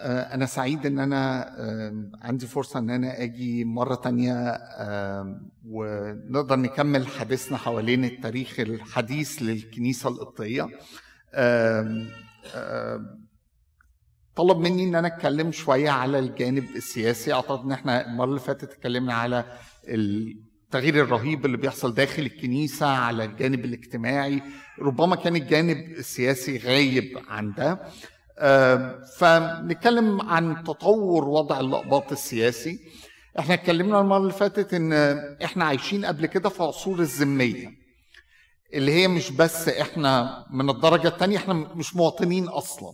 آه، أنا سعيد إن أنا عندي فرصة إن أنا أجي مرة تانية ونقدر نكمل حديثنا حوالين التاريخ الحديث للكنيسة القبطية. طلب مني إن أنا أتكلم شوية على الجانب السياسي. أعتقد إن إحنا المرة اللي فاتت اتكلمنا على التغيير الرهيب اللي بيحصل داخل الكنيسة على الجانب الاجتماعي. ربما كان الجانب السياسي غايب عن ده. فنتكلم عن تطور وضع اللقباط السياسي. إحنا اتكلمنا المرة اللي فاتت إن إحنا عايشين قبل كده في عصور الذميه اللي هي مش بس إحنا من الدرجة الثانية إحنا مش مواطنين أصلا.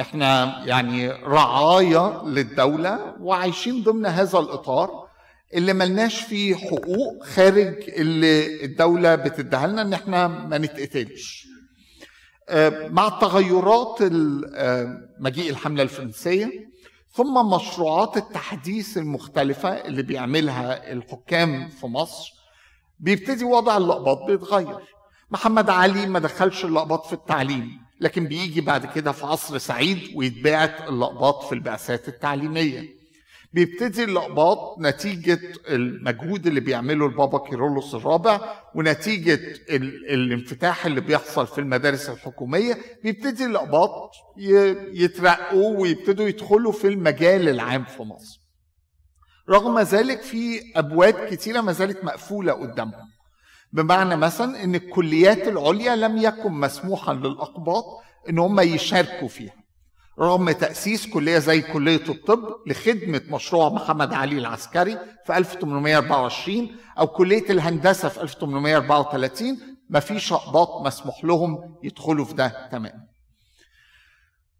إحنا يعني رعايا للدولة وعايشين ضمن هذا الإطار اللي ملناش فيه حقوق خارج اللي الدولة بتديها لنا إن إحنا ما نتقتلش. مع التغيرات ال- آه، مجيء الحملة الفرنسية ثم مشروعات التحديث المختلفة اللي بيعملها الحكام في مصر. بيبتدي وضع اللقباط بيتغير. محمد علي ما دخلش اللقباط في التعليم لكن بيجي بعد كده في عصر سعيد ويتبعت اللقباط في البعثات التعليمية. بيبتدي اللقباط نتيجة المجهود اللي بيعمله البابا كيرلس الرابع ونتيجة ال- الانفتاح اللي بيحصل في المدارس الحكومية. بيبتدي اللقباط ي- يترقوا ويبتدوا يدخلوا في المجال العام في مصر. رغم ذلك في أبواب كتيرة ما زالت مقفولة قدامهم. بمعنى مثلا إن الكليات العليا لم يكن مسموحا للأقباط إن هم يشاركوا فيها. رغم تأسيس كلية زي كلية الطب لخدمة مشروع محمد علي العسكري في 1824 أو كلية الهندسة في 1834 مفيش أقباط مسموح لهم يدخلوا في ده تماما.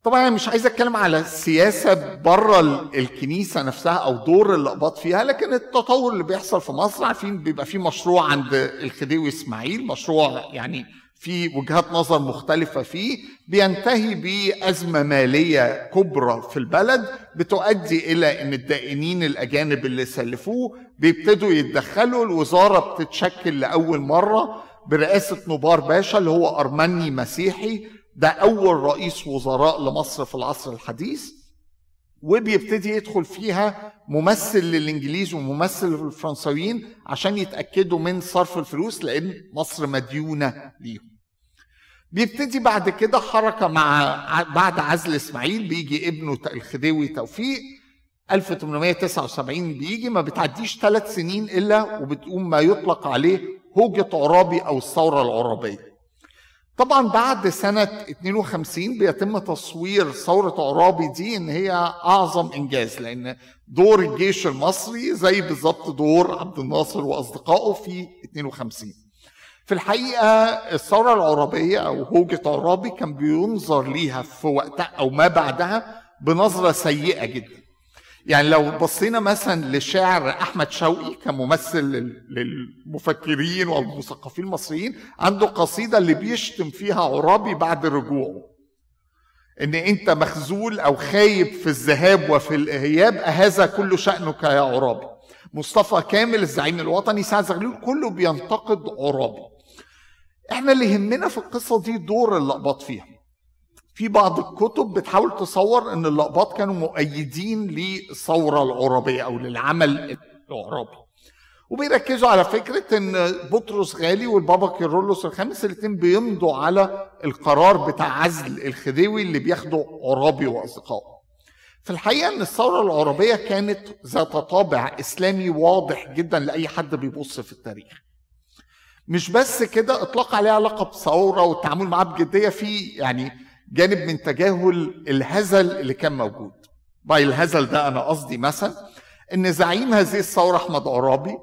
طبعا أنا مش عايز أتكلم على السياسة بره ال- الكنيسة نفسها أو دور الاقباط فيها لكن التطور اللي بيحصل في مصر عارفين بيبقى في مشروع عند الخديوي إسماعيل مشروع يعني في وجهات نظر مختلفة فيه بينتهي بأزمة مالية كبرى في البلد بتؤدي إلى أن الدائنين الأجانب اللي سلفوه بيبتدوا يتدخلوا الوزارة بتتشكل لأول مرة برئاسة نبار باشا اللي هو أرمني مسيحي ده أول رئيس وزراء لمصر في العصر الحديث. وبيبتدي يدخل فيها ممثل للإنجليز وممثل للفرنساويين عشان يتأكدوا من صرف الفلوس لأن مصر مديونة ليهم. بيبتدي بعد كده حركة مع بعد عزل إسماعيل بيجي ابنه الخديوي توفيق 1879 بيجي ما بتعديش ثلاث سنين إلا وبتقوم ما يطلق عليه هوجة عرابي أو الثورة العرابية. طبعا بعد سنة 52 بيتم تصوير ثورة عرابي دي إن هي أعظم إنجاز لأن دور الجيش المصري زي بالظبط دور عبد الناصر وأصدقائه في 52 في الحقيقة الثورة العرابية أو هوجة عرابي كان بينظر ليها في وقتها أو ما بعدها بنظرة سيئة جدا. يعني لو بصينا مثلا لشاعر أحمد شوقي كممثل لل- للمفكرين والمثقفين المصريين عنده قصيدة اللي بيشتم فيها عرابي بعد رجوعه. إن أنت مخزول أو خايب في الذهاب وفي الإياب أهذا كل شأنك يا عرابي. مصطفى كامل الزعيم الوطني سعد زغلول كله بينتقد عرابي. إحنا اللي يهمنا في القصة دي دور اللقباط فيها. في بعض الكتب بتحاول تصور إن اللقباط كانوا مؤيدين للثورة العربيه أو للعمل العربي وبيركزوا على فكرة إن بطرس غالي والبابا كيرلس الخامس الاثنين بيمضوا على القرار بتاع عزل الخديوي اللي بياخده عرابي وأصدقائه. في الحقيقة إن الثورة العربيه كانت ذات طابع إسلامي واضح جدا لأي حد بيبص في التاريخ. مش بس كده إطلاق عليها لقب ثورة والتعامل معاها بجدية في يعني جانب من تجاهل الهزل اللي كان موجود. باي الهزل ده أنا قصدي مثلا إن زعيم هذه الثورة أحمد عرابي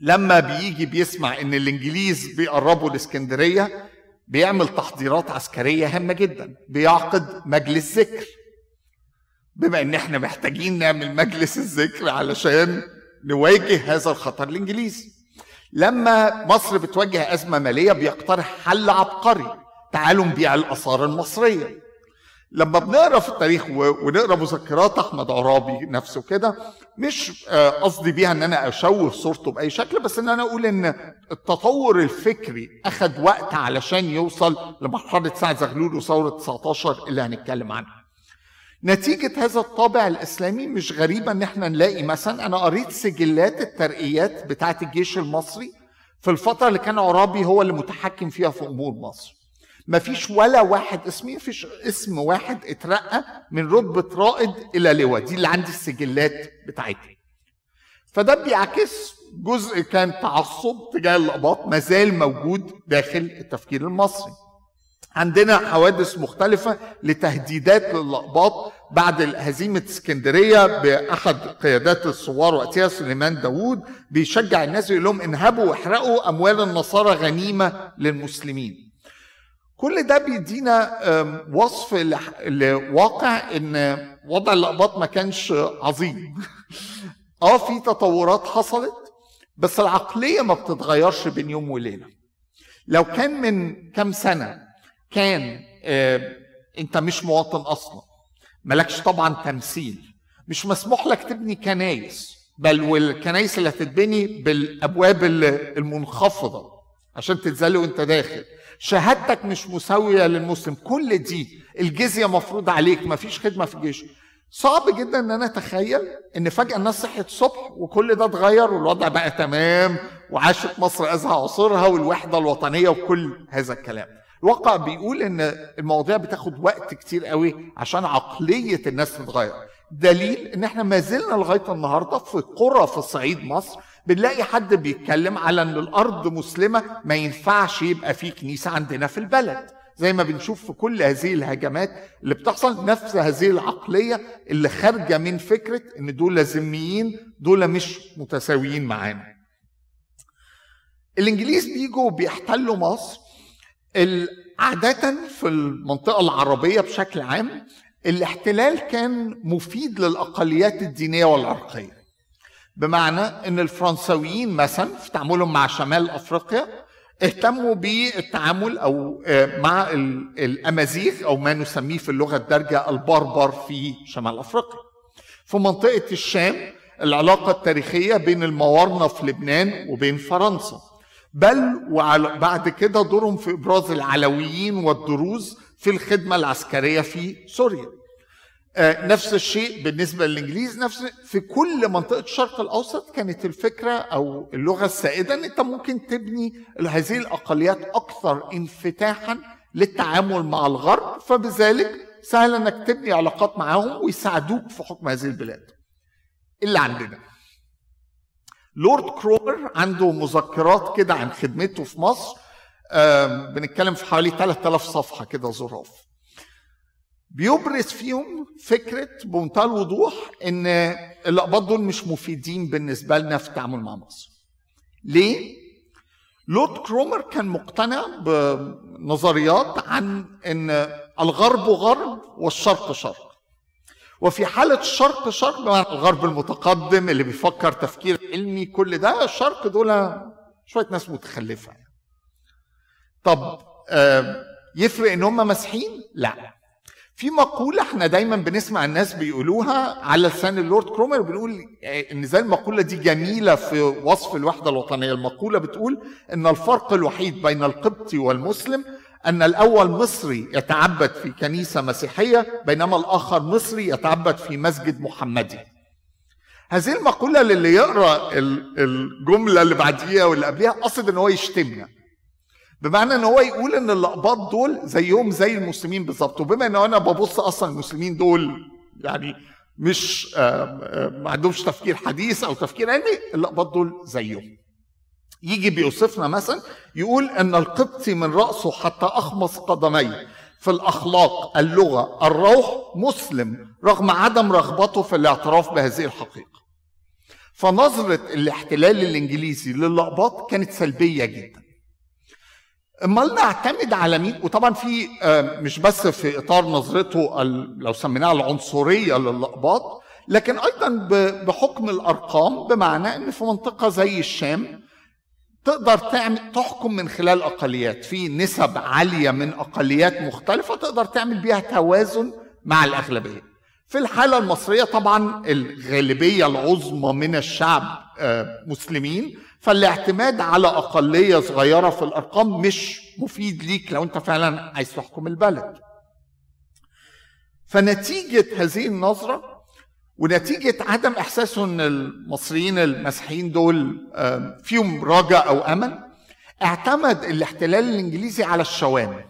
لما بيجي بيسمع إن الإنجليز بيقربوا الإسكندرية بيعمل تحضيرات عسكرية هامة جدا بيعقد مجلس ذكر. بما إن إحنا محتاجين نعمل مجلس الذكر علشان نواجه هذا الخطر الإنجليزي. لما مصر بتواجه أزمة مالية بيقترح حل عبقري. تعالوا نبيع الآثار المصرية. لما بنقرأ في التاريخ ونقرأ مذكرات أحمد عرابي نفسه كده مش آه، قصدي بيها إن أنا أشوه صورته بأي شكل بس إن أنا أقول إن التطور الفكري اخذ وقت علشان يوصل لمرحلة سعد زغلول وثورة 19 اللي هنتكلم عنها. نتيجة هذا الطابع الإسلامي مش غريبة إن إحنا نلاقي مثلا أنا قريت سجلات الترقيات بتاعة الجيش المصري في الفترة اللي كان عرابي هو اللي متحكم فيها في أمور مصر. ما فيش ولا واحد اسمي فيش اسم واحد اترقى من رتبة رائد إلى لواء. دي اللي عندي السجلات بتاعتها. فده بيعكس جزء كان تعصب تجاه الأقباط ما زال موجود داخل التفكير المصري. عندنا حوادث مختلفة لتهديدات للأقباط بعد هزيمة اسكندرية بأحد قيادات الثوار وقتها سليمان داوود بيشجع الناس يقول لهم انهبوا واحرقوا أموال النصارى غنيمة للمسلمين. كل ده بيدينا وصف لواقع إن وضع الأقباط ما كانش عظيم. آه في تطورات حصلت بس العقلية ما بتتغيرش بين يوم وليلة. لو كان من كام سنة كان أنت مش مواطن أصلا مالكش طبعا تمثيل مش مسموح لك تبني كنايس بل والكنايس اللي هتتبني بالأبواب المنخفضة. عشان تتذل وانت داخل. شهادتك مش مساوية للمسلم. كل دي الجزية مفروض عليك. مفيش خدمة في الجيش. صعب جدا إن أنا أتخيل إن فجأة الناس صحت الصبح وكل ده اتغير والوضع بقى تمام وعاشت مصر أزهى عصرها والوحدة الوطنية وكل هذا الكلام. الواقع بيقول إن المواضيع بتاخد وقت كتير قوي عشان عقلية الناس تتغير. دليل إن إحنا ما زلنا لغاية النهارده في قرى في صعيد مصر بنلاقي حد بيتكلم على إن الأرض مسلمة ما ينفعش يبقى في كنيسة عندنا في البلد. زي ما بنشوف في كل هذه الهجمات اللي بتحصل نفس هذه العقلية اللي خارجة من فكرة إن دول ذميين دول مش متساويين معانا. الإنجليز بيجوا بيحتلوا مصر. عادة في المنطقة العربية بشكل عام الاحتلال كان مفيد للأقليات الدينية والعرقية. بمعنى إن الفرنساويين مثلا في تعاملهم مع شمال أفريقيا اهتموا بالتعامل أو مع الأمازيغ أو ما نسميه في اللغة الدارجة البربر في شمال أفريقيا. في منطقة الشام العلاقة التاريخية بين الموارنة في لبنان وبين فرنسا. بل وبعد كده دورهم في إبراز العلويين والدروز في الخدمة العسكرية في سوريا. نفس الشيء بالنسبة للإنجليز نفس في كل منطقة الشرق الأوسط كانت الفكرة أو اللغة السائدة إن أنت ممكن تبني هذه الأقليات أكثر انفتاحا للتعامل مع الغرب فبذلك سهل إنك تبني علاقات معاهم ويساعدوك في حكم هذه البلاد. اللي عندنا لورد كرومر عنده مذكرات كده عن خدمته في مصر بنتكلم في حوالي 3000 صفحة كده ظراف بيبرز فيهم فكرة بمنتهى الوضوح إن الأقباط دول مش مفيدين بالنسبة لنا في التعامل مع مصر. ليه؟ لورد كرومر كان مقتنع بنظريات عن إن الغرب غرب والشرق شرق. وفي حالة الشرق شرق الغرب المتقدم اللي بيفكر تفكير علمي كل ده الشرق دول شوية ناس متخلفة طب يفرق إن هم مسيحيين؟ لا في مقولة إحنا دايما بنسمع الناس بيقولوها على لسان اللورد كرومر بنقول إن زي المقولة دي جميلة في وصف الوحدة الوطنية. المقولة بتقول إن الفرق الوحيد بين القبطي والمسلم أن الأول مصري يتعبد في كنيسة مسيحية بينما الآخر مصري يتعبد في مسجد محمدي. هذه المقولة للي يقرأ الجملة اللي بعديها واللي قبلها قصد إن هو يشتمنا. بمعنى إن هو يقول إن الاقباط دول زيهم زي المسلمين بالظبط. وبما إن أنا ببص أصلا المسلمين دول يعني مش ما عندهمش تفكير حديث أو تفكير علمي الاقباط دول زيهم. يجي بيوصفنا مثلا يقول إن القبطي من رأسه حتى أخمص قدميه. في الأخلاق اللغة الروح مسلم رغم عدم رغبته في الاعتراف بهذه الحقيقة. فنظرة الاحتلال الإنجليزي للاقباط كانت سلبية جدا. امال نعتمد على مين؟ وطبعا في مش بس في إطار نظرته لو سميناها العنصرية للأقباط لكن أيضا بحكم الأرقام بمعنى إن في منطقة زي الشام تقدر تعمل تحكم من خلال أقليات. في نسب عالية من أقليات مختلفة تقدر تعمل بيها توازن مع الأغلبية. في الحالة المصرية طبعا الغالبية العظمى من الشعب مسلمين فالاعتماد على أقلية صغيرة في الأرقام مش مفيد ليك لو أنت فعلا عايز تحكم البلد. فنتيجة هذه النظرة ونتيجة عدم إحساسه أن المصريين المسيحيين دول فيهم رجاء أو أمل اعتمد الاحتلال الإنجليزي على الشوام.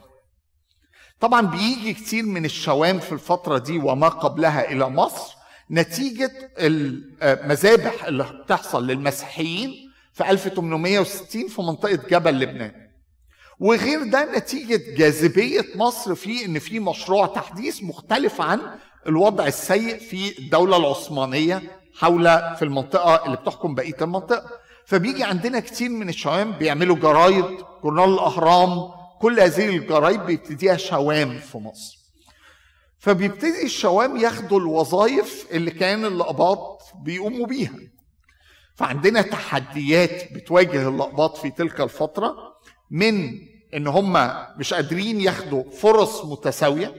طبعا بيجي كتير من الشوام في الفترة دي وما قبلها إلى مصر نتيجة المذابح اللي بتحصل للمسيحيين في 1860 في منطقة جبل لبنان. وغير ده نتيجة جاذبية مصر في إن في مشروع تحديث مختلف عن الوضع السيء في الدولة العثمانية حول في المنطقة اللي بتحكم بقية المنطقة. فبيجي عندنا كتير من الشوام بيعملوا جرايد جورنال الأهرام كل هذه الجرايد بيبتديها شوام في مصر. فبيبتدي الشوام ياخدوا الوظائف اللي كان الأقباط بيقوموا بيها. فعندنا تحديات بتواجه الأقباط في تلك الفترة من إن هم مش قادرين ياخدوا فرص متساوية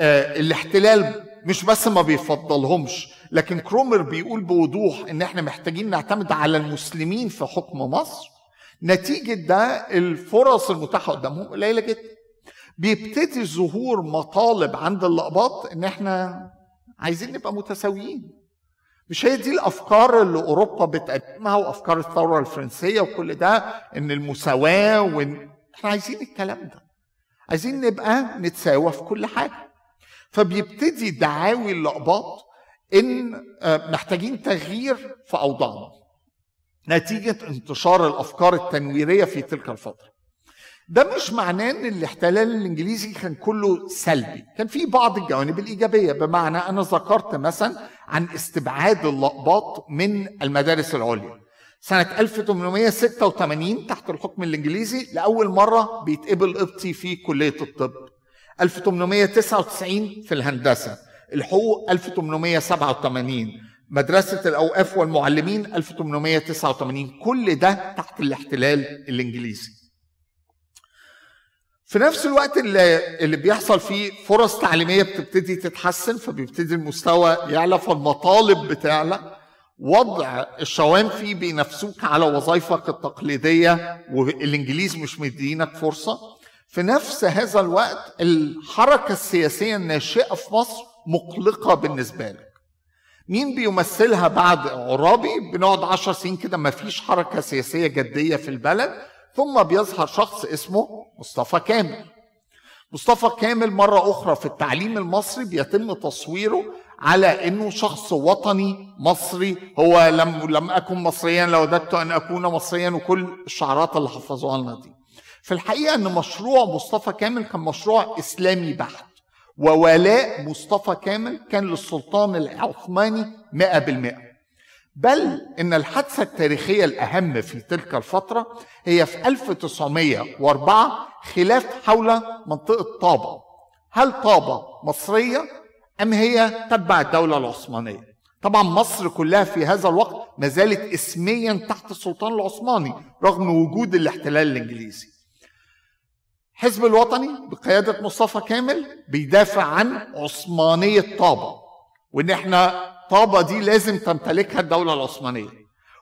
آه الاحتلال مش بس ما بيفضلهمش لكن كرومر بيقول بوضوح إن إحنا محتاجين نعتمد على المسلمين في حكم مصر. نتيجة ده الفرص المتاحة قدامهم قليلة جدا. بيبتدي ظهور مطالب عند الأقباط إن إحنا عايزين نبقى متساويين. مش هي دي الأفكار اللي أوروبا بتقدمها وأفكار الثورة الفرنسية وكل ده إن المساواة وإن إحنا عايزين الكلام ده. عايزين نبقى نتساوى في كل حاجة. فبيبتدي دعاوي الاقباط إن محتاجين تغيير في أوضاعنا. نتيجة انتشار الأفكار التنويرية في تلك الفترة. ده مش معناه إن الاحتلال الإنجليزي كان كله سلبي. كان في بعض الجوانب الإيجابية. بمعنى أنا ذكرت مثلا عن استبعاد اللقباط من المدارس العليا. سنة 1886 تحت الحكم الإنجليزي لأول مرة بيتقبل قبطي في كلية الطب. 1899 في الهندسة. الحقوق 1887 مدرسة الأوقاف والمعلمين 1889 كل ده تحت الاحتلال الإنجليزي. في نفس الوقت اللي, اللي بيحصل فيه فرص تعليمية بتبتدي تتحسن فبيبتدي المستوى يعلى فالمطالب بتعلى. وضع الشوام فيه بينافسوك على وظائفك التقليدية والإنجليز مش مدينك فرصة. في نفس هذا الوقت الحركة السياسية الناشئة في مصر مقلقة بالنسبة لك. مين بيمثلها بعد عرابي؟ بنقعد عشر سنين كده ما فيش حركة سياسية جدية في البلد. ثم بيظهر شخص اسمه مصطفى كامل. مصطفى كامل مرة أخرى في التعليم المصري بيتم تصويره على إنه شخص وطني مصري. هو لم لم أكن مصريا لوددت أن أكون مصريا وكل الشعارات اللي حفظوها لنا دي. في الحقيقة إن مشروع مصطفى كامل كان مشروع إسلامي بحت وولاء مصطفى كامل كان للسلطان العثماني 100% بل إن الحادثة التاريخية الأهم في تلك الفترة هي في 1904 خلاف حول منطقة طابة. هل طابة مصرية أم هي تتبع الدولة العثمانية؟ طبعا مصر كلها في هذا الوقت ما زالت اسميا تحت السلطان العثماني رغم وجود الاحتلال الإنجليزي. حزب الوطني بقيادة مصطفى كامل بيدافع عن عثمانية طابة. وإن إحنا طابة دي لازم تمتلكها الدولة العثمانية.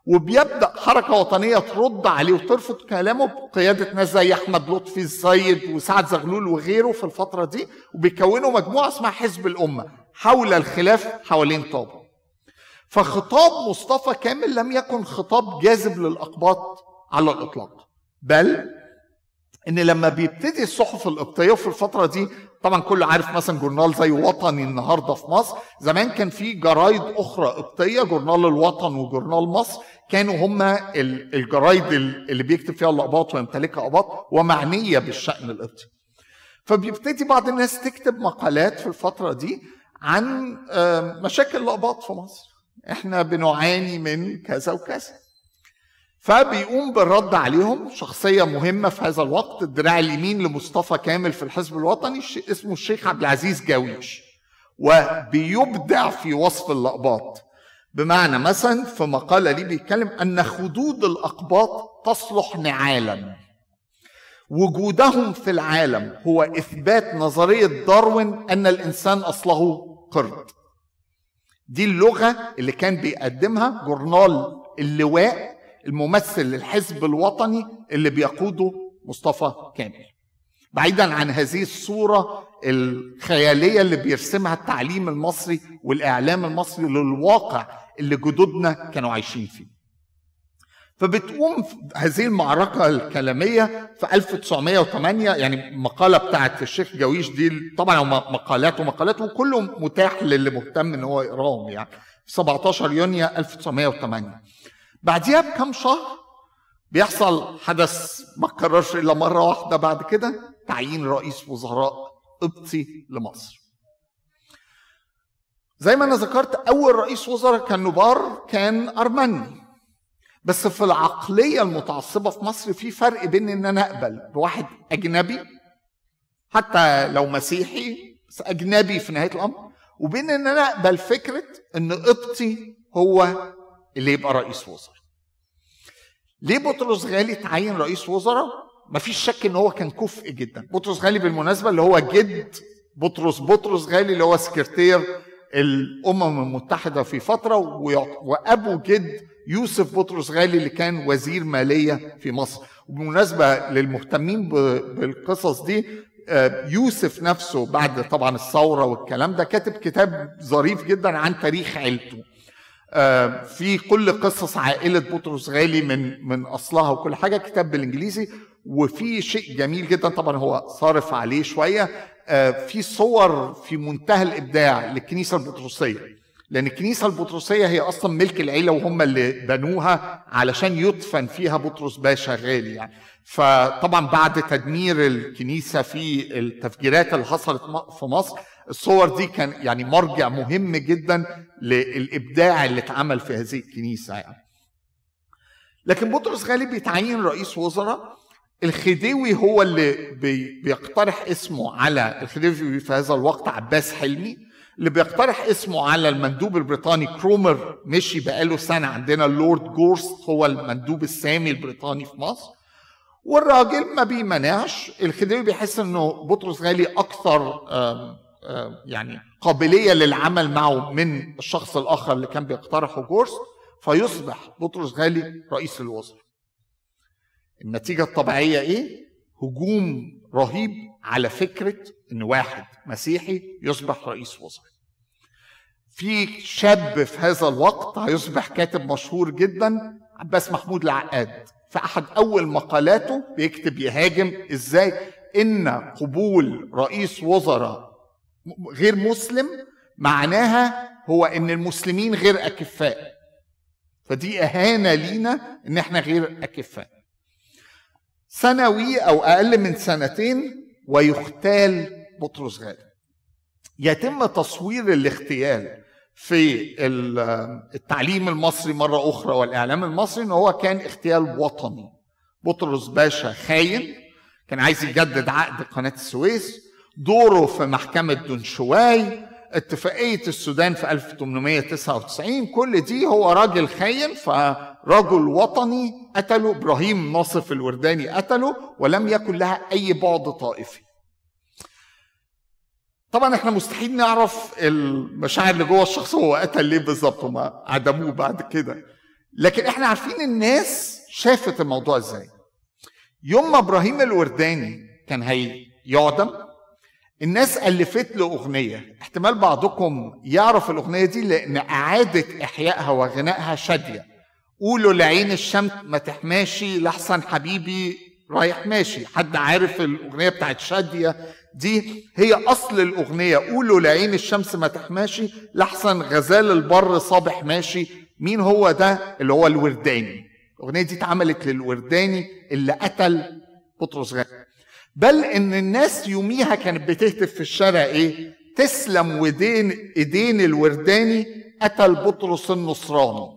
وبيبدأ حركة وطنية ترد عليه وترفض كلامه بقيادة ناس زي أحمد لطفي السيد وسعد زغلول وغيره في الفترة دي وبيكونوا مجموعة اسمها حزب الأمة حول الخلاف حوالين طابة. فخطاب مصطفى كامل لم يكن خطاب جاذب للأقباط على الإطلاق بل إن لما بيبتدي الصحف القبطيه في الفترة دي طبعا كله عارف مثلا جورنال زي وطني النهارده في مصر. زمان كان في جرايد أخرى قبطية جورنال الوطن وجورنال مصر. كانوا هما الجرايد اللي بيكتب فيها الاقباط ويمتلكها اقباط ومعنية بالشأن القبطي. فبيبتدي بعض الناس تكتب مقالات في الفترة دي عن مشاكل الاقباط في مصر. إحنا بنعاني من كذا وكذا. فبيقوم بالرد عليهم شخصية مهمة في هذا الوقت الدراع اليمين لمصطفى كامل في الحزب الوطني اسمه الشيخ عبد العزيز جاويش. وبيبدع في وصف الأقباط بمعنى مثلا في مقالة ليه بيتكلم أن خدود الأقباط تصلح نعالا. وجودهم في العالم هو إثبات نظرية داروين أن الإنسان أصله قرد. دي اللغة اللي كان بيقدمها جورنال اللواء الممثل للحزب الوطني اللي بيقوده مصطفى كامل. بعيدا عن هذه الصورة الخيالية اللي بيرسمها التعليم المصري والإعلام المصري للواقع اللي جدودنا كانوا عايشين فيه. فبتقوم هذه المعركة الكلامية في 1908 يعني مقالة بتاعت الشيخ جويش دي طبعا مقالات ومقالات وكله متاح للي مهتم إن هو يقراهم يعني. 17 يونيو 1908 بعديها بكم شهر بيحصل حدث ما اتكررش إلا مرة واحدة بعد كده تعيين رئيس وزراء قبطي لمصر. زي ما أنا ذكرت أول رئيس وزراء كان نوبار كان أرمني. بس في العقلية المتعصبة في مصر في فرق بين إن أنا أقبل بواحد أجنبي حتى لو مسيحي بس أجنبي في نهاية الأمر وبين إن أنا أقبل فكرة إن قبطي هو اللي يبقى رئيس وزراء. ليه بطرس غالي تعين رئيس وزراء؟ مفيش شك إن هو كان كفء جدا. بطرس غالي بالمناسبة اللي هو جد بطرس بطرس غالي اللي هو سكرتير الأمم المتحدة في فترة وأبو جد يوسف بطرس غالي اللي كان وزير مالية في مصر. وبالمناسبة للمهتمين بالقصص دي آه، يوسف نفسه بعد طبعا الثورة والكلام ده كاتب كتاب ظريف جدا عن تاريخ عيلته. في كل قصص عائلة بطرس غالي من من أصلها وكل حاجة كتاب بالإنجليزي. وفي شيء جميل جدا طبعا هو صارف عليه شوية. آه، في صور في منتهى الإبداع للكنيسة البطرسية. لأن الكنيسة البطرسية هي أصلا ملك العيلة وهم اللي بنوها علشان يدفن فيها بطرس باشا غالي يعني. فطبعا بعد تدمير الكنيسة في التفجيرات اللي حصلت في مصر الصور دي كان يعني مرجع مهم جدا للإبداع اللي اتعمل في هذه الكنيسة يعني. لكن بطرس غالي بيتعين رئيس وزراء الخديوي هو اللي بيقترح اسمه على الخديوي في هذا الوقت عباس حلمي اللي بيقترح اسمه على المندوب البريطاني كرومر مشي بقاله سنة عندنا اللورد جورست هو المندوب السامي البريطاني في مصر والراجل ما بيمنعش الخديوي بيحس إنه بطرس غالي أكثر يعني قابلية للعمل معه من الشخص الآخر اللي كان بيقترحه جورست فيصبح بطرس غالي رئيس الوزراء. النتيجة الطبيعية إيه؟ هجوم رهيب على فكرة إن واحد مسيحي يصبح رئيس وزراء. في شاب في هذا الوقت هيصبح كاتب مشهور جدا عباس محمود العقاد. في أحد أول مقالاته بيكتب يهاجم إزاي إن قبول رئيس وزراء غير مسلم معناها هو إن المسلمين غير أكفاء. فدي إهانة لينا إن إحنا غير أكفاء. سنوي أو أقل من سنتين ويختال بطرس غالي يتم تصوير الاغتيال في التعليم المصري مرة أخرى والإعلام المصري إن هو كان اغتيال وطني. بطرس باشا خاين كان عايز يجدد عقد قناة السويس دوره في محكمة دونشواي اتفاقية السودان في 1899 كل دي هو راجل خاين فرجل وطني قتله إبراهيم ناصف الورداني قتله ولم يكن لها أي بعد طائفي. طبعا إحنا مستحيل نعرف المشاعر اللي جوه الشخص هو قتل ليه بالظبط هما عدموه بعد كده. لكن إحنا عارفين الناس شافت الموضوع إزاي. يوم ما إبراهيم الورداني كان هيعدم الناس ألفت له أغنية. احتمال بعضكم يعرف الأغنية دي لأن إعادة إحيائها وغنائها شادية. قولوا لعين الشمس ما تحماشي لحسن حبيبي رايح ماشي. حد عارف الأغنية بتاعت شادية دي؟ هي أصل الأغنية. قولوا لعين الشمس ما تحماشي لحسن غزال البر صابح ماشي. مين هو ده؟ اللي هو الورداني. الأغنية دي اتعملت للورداني اللي قتل بطرس غالي بل إن الناس يوميها كانت بتهتف في الشارع إيه؟ تسلم ودين إيدين الورداني قتل بطرس النصراني.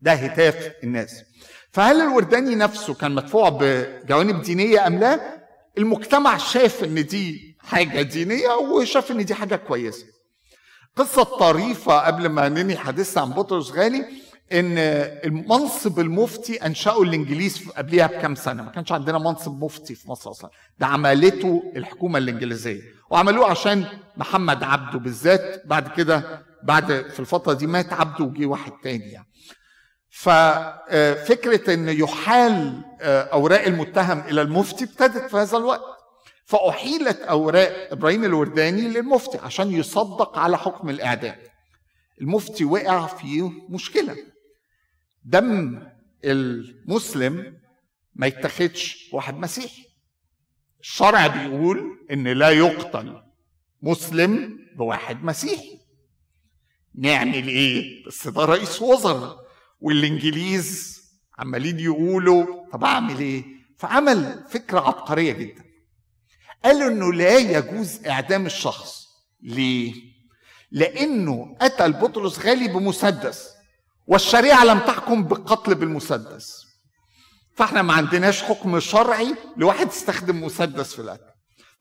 ده هتاف الناس. فهل الورداني نفسه كان مدفوع بجوانب دينية أم لا؟ المجتمع شاف إن دي حاجة دينية وشاف إن دي حاجة كويسة. قصة طريفة قبل ما ننهي حديثنا عن بطرس غالي إن المنصب المفتي أنشأه الإنجليز قبلها بكام سنة؟ ما كانش عندنا منصب مفتي في مصر أصلا. ده عملته الحكومة الإنجليزية. وعملوه عشان محمد عبده بالذات. بعد كده بعد في الفترة دي مات عبده وجي واحد تاني يعني. ففكره إن يحال آه، أوراق المتهم إلى المفتي ابتدت في هذا الوقت. فأحيلت أوراق إبراهيم الورداني للمفتي عشان يصدق على حكم الإعدام. المفتي وقع في مشكلة. دم المسلم ما يتخدش واحد مسيحي. الشرع بيقول إن لا يقتل مسلم بواحد مسيحي. نعمل إيه؟ بس ده رئيس وزراء والإنجليز عمالين يقولوا طب أعمل إيه؟ فعمل فكرة عبقرية جدا. قالوا إنه لا يجوز إعدام الشخص. ليه؟ لأنه قتل بطرس غالي بمسدس. والشريعة لم تحكم بالقتل بالمسدس. فاحنا ما عندناش حكم شرعي لواحد استخدم مسدس في القتل.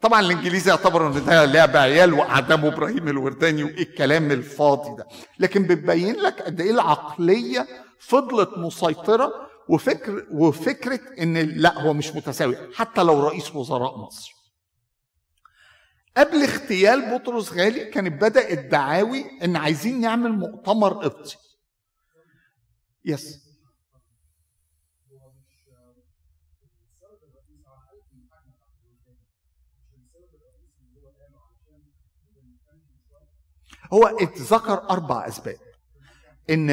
طبعا الإنجليزي يعتبروا إن ده لعب عيال واعدموا إبراهيم الورداني وإيه الكلام الفاضي ده. لكن بتبين لك قد إيه العقلية فضلت مسيطرة وفكر وفكرة إن لا هو مش متساوي حتى لو رئيس وزراء مصر. قبل اغتيال بطرس غالي كانت بدات دعاوي إن عايزين نعمل مؤتمر قبطي yes هو اتذكر أربع أسباب. إن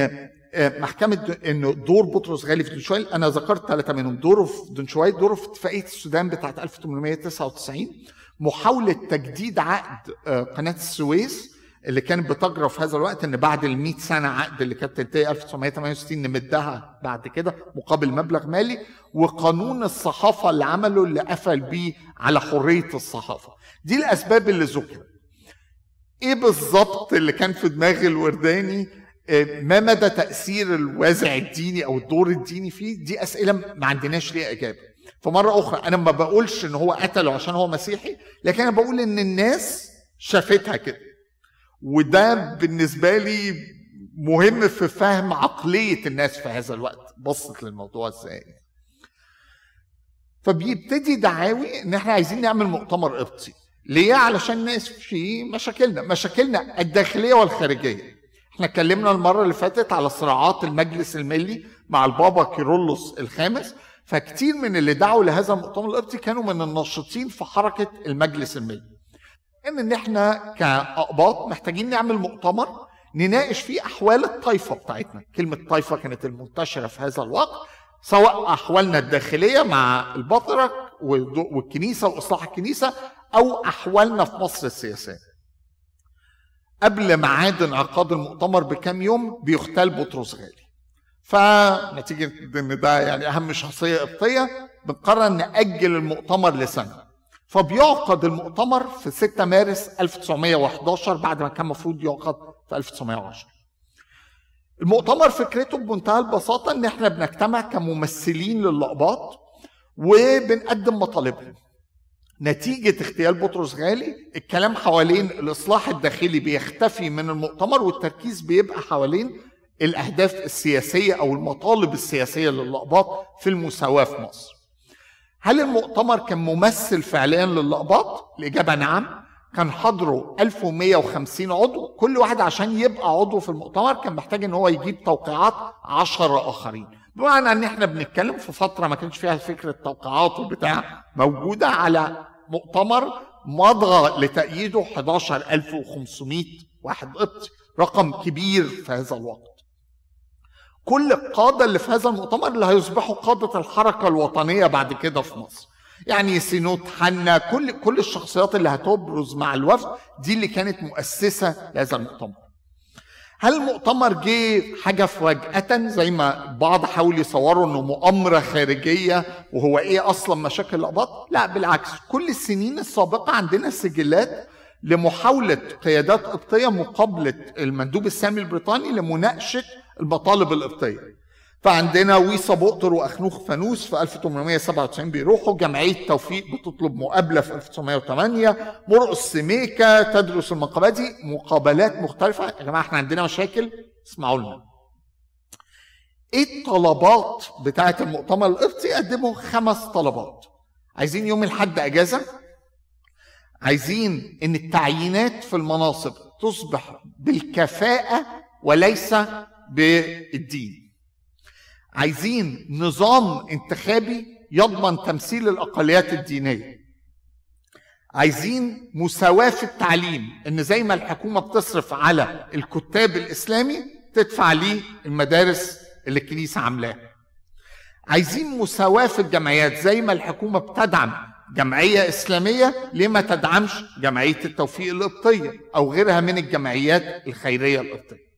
آه، محكمة انه دور بطرس غالي في دنشواي اللي أنا ذكرت ثلاثة منهم. دوره في دنشواي دوره في اتفاقية السودان بتاعت 1899 محاولة تجديد عقد آه، قناة السويس اللي كانت بتجرى في هذا الوقت إن بعد ال 100 سنة عقد اللي كانت تنتهي 1968 نمدها بعد كده مقابل مبلغ مالي وقانون الصحافة اللي عمله اللي قفل بيه على حرية الصحافة. دي الأسباب اللي ذكرت. إيه بالظبط اللي كان في دماغ الورداني؟ آه، ما مدى تأثير الوازع الديني أو الدور الديني فيه؟ دي أسئلة ما عندناش ليها إجابة. فمرة أخرى أنا ما بقولش إن هو قتله عشان هو مسيحي لكن أنا بقول إن الناس شافتها كده. وده بالنسبة لي مهم في فهم عقلية الناس في هذا الوقت. بصت للموضوع إزاي. فبيبتدي دعاوي إن إحنا عايزين نعمل مؤتمر قبطي ليه؟ علشان في مشاكلنا مشاكلنا الداخلية والخارجية. إحنا اتكلمنا المرة اللي فاتت على صراعات المجلس الملي مع البابا كيرلس الخامس. فكتير من اللي دعوا لهذا المؤتمر القبطي كانوا من الناشطين في حركة المجلس الملي إن ان إحنا كأقباط محتاجين نعمل مؤتمر نناقش فيه أحوال الطائفة بتاعتنا. كلمة طائفة كانت المنتشرة في هذا الوقت سواء أحوالنا الداخلية مع البطرك والكنيسة وإصلاح الكنيسة أو أحوالنا في مصر السياسية. قبل ميعاد انعقاد المؤتمر بكام يوم بيختال بطرس غالي. فنتيجة إن ده يعني أهم شخصية قبطيه بنقرر نأجل المؤتمر لسنة. فبيعقد المؤتمر في 6 مارس 1911 بعد ما كان المفروض يعقد في 1910 المؤتمر فكرته بمنتهى البساطة إن إحنا بنجتمع كممثلين للاقباط وبنقدم مطالبهم. نتيجة اغتيال بطرس غالي الكلام حوالين الإصلاح الداخلي بيختفي من المؤتمر والتركيز بيبقى حوالين الأهداف السياسية أو المطالب السياسية للأقباط في المساواة في مصر. هل المؤتمر كان ممثل فعليا للأقباط؟ الإجابة نعم. كان حضره 1150 عضو. كل واحد عشان يبقى عضو في المؤتمر كان محتاج إن هو يجيب توقيعات 10 آخرين. بمعنى إن إحنا بنتكلم في فترة ما كانش فيها فكرة توقيعات وبتاع موجودة على مؤتمر مضى لتأييده 11500 واحد قبطي رقم كبير في هذا الوقت. كل القادة اللي في هذا المؤتمر اللي هيصبحوا قادة الحركة الوطنية بعد كده في مصر. يعني سينوت حنا كل كل الشخصيات اللي هتبرز مع الوفد دي اللي كانت مؤسسة لهذا المؤتمر. هل المؤتمر جه حاجة فجأة زي ما بعض حاول يصوروا إنه مؤامرة خارجية وهو إيه أصلا مشاكل الأباط؟ لا بالعكس. كل السنين السابقة عندنا سجلات لمحاولة قيادات قبطية مقابلة المندوب السامي البريطاني لمناقشة المطالب القبطية فعندنا ويصا بؤطر وأخنوخ فانوس في 1897 بيروحوا جمعية توفيق بتطلب مقابلة في 1908 مرقس سميكه تدرس المقابلات مقابلات مختلفة. يا جماعة إحنا عندنا مشاكل اسمعوا لنا. إيه الطلبات بتاعة المؤتمر القبطي قدموا خمس طلبات. عايزين يوم الحد أجازة؟ عايزين إن التعيينات في المناصب تصبح بالكفاءة وليس بالدين. عايزين نظام انتخابي يضمن تمثيل الأقليات الدينية. عايزين مساواة في التعليم إن زي ما الحكومة بتصرف على الكتاب الإسلامي تدفع ليه المدارس اللي الكنيسة عاملاها. عايزين مساواة في الجمعيات زي ما الحكومة بتدعم جمعية إسلامية ليه ما تدعمش جمعية التوفيق القبطية أو غيرها من الجمعيات الخيرية القبطية؟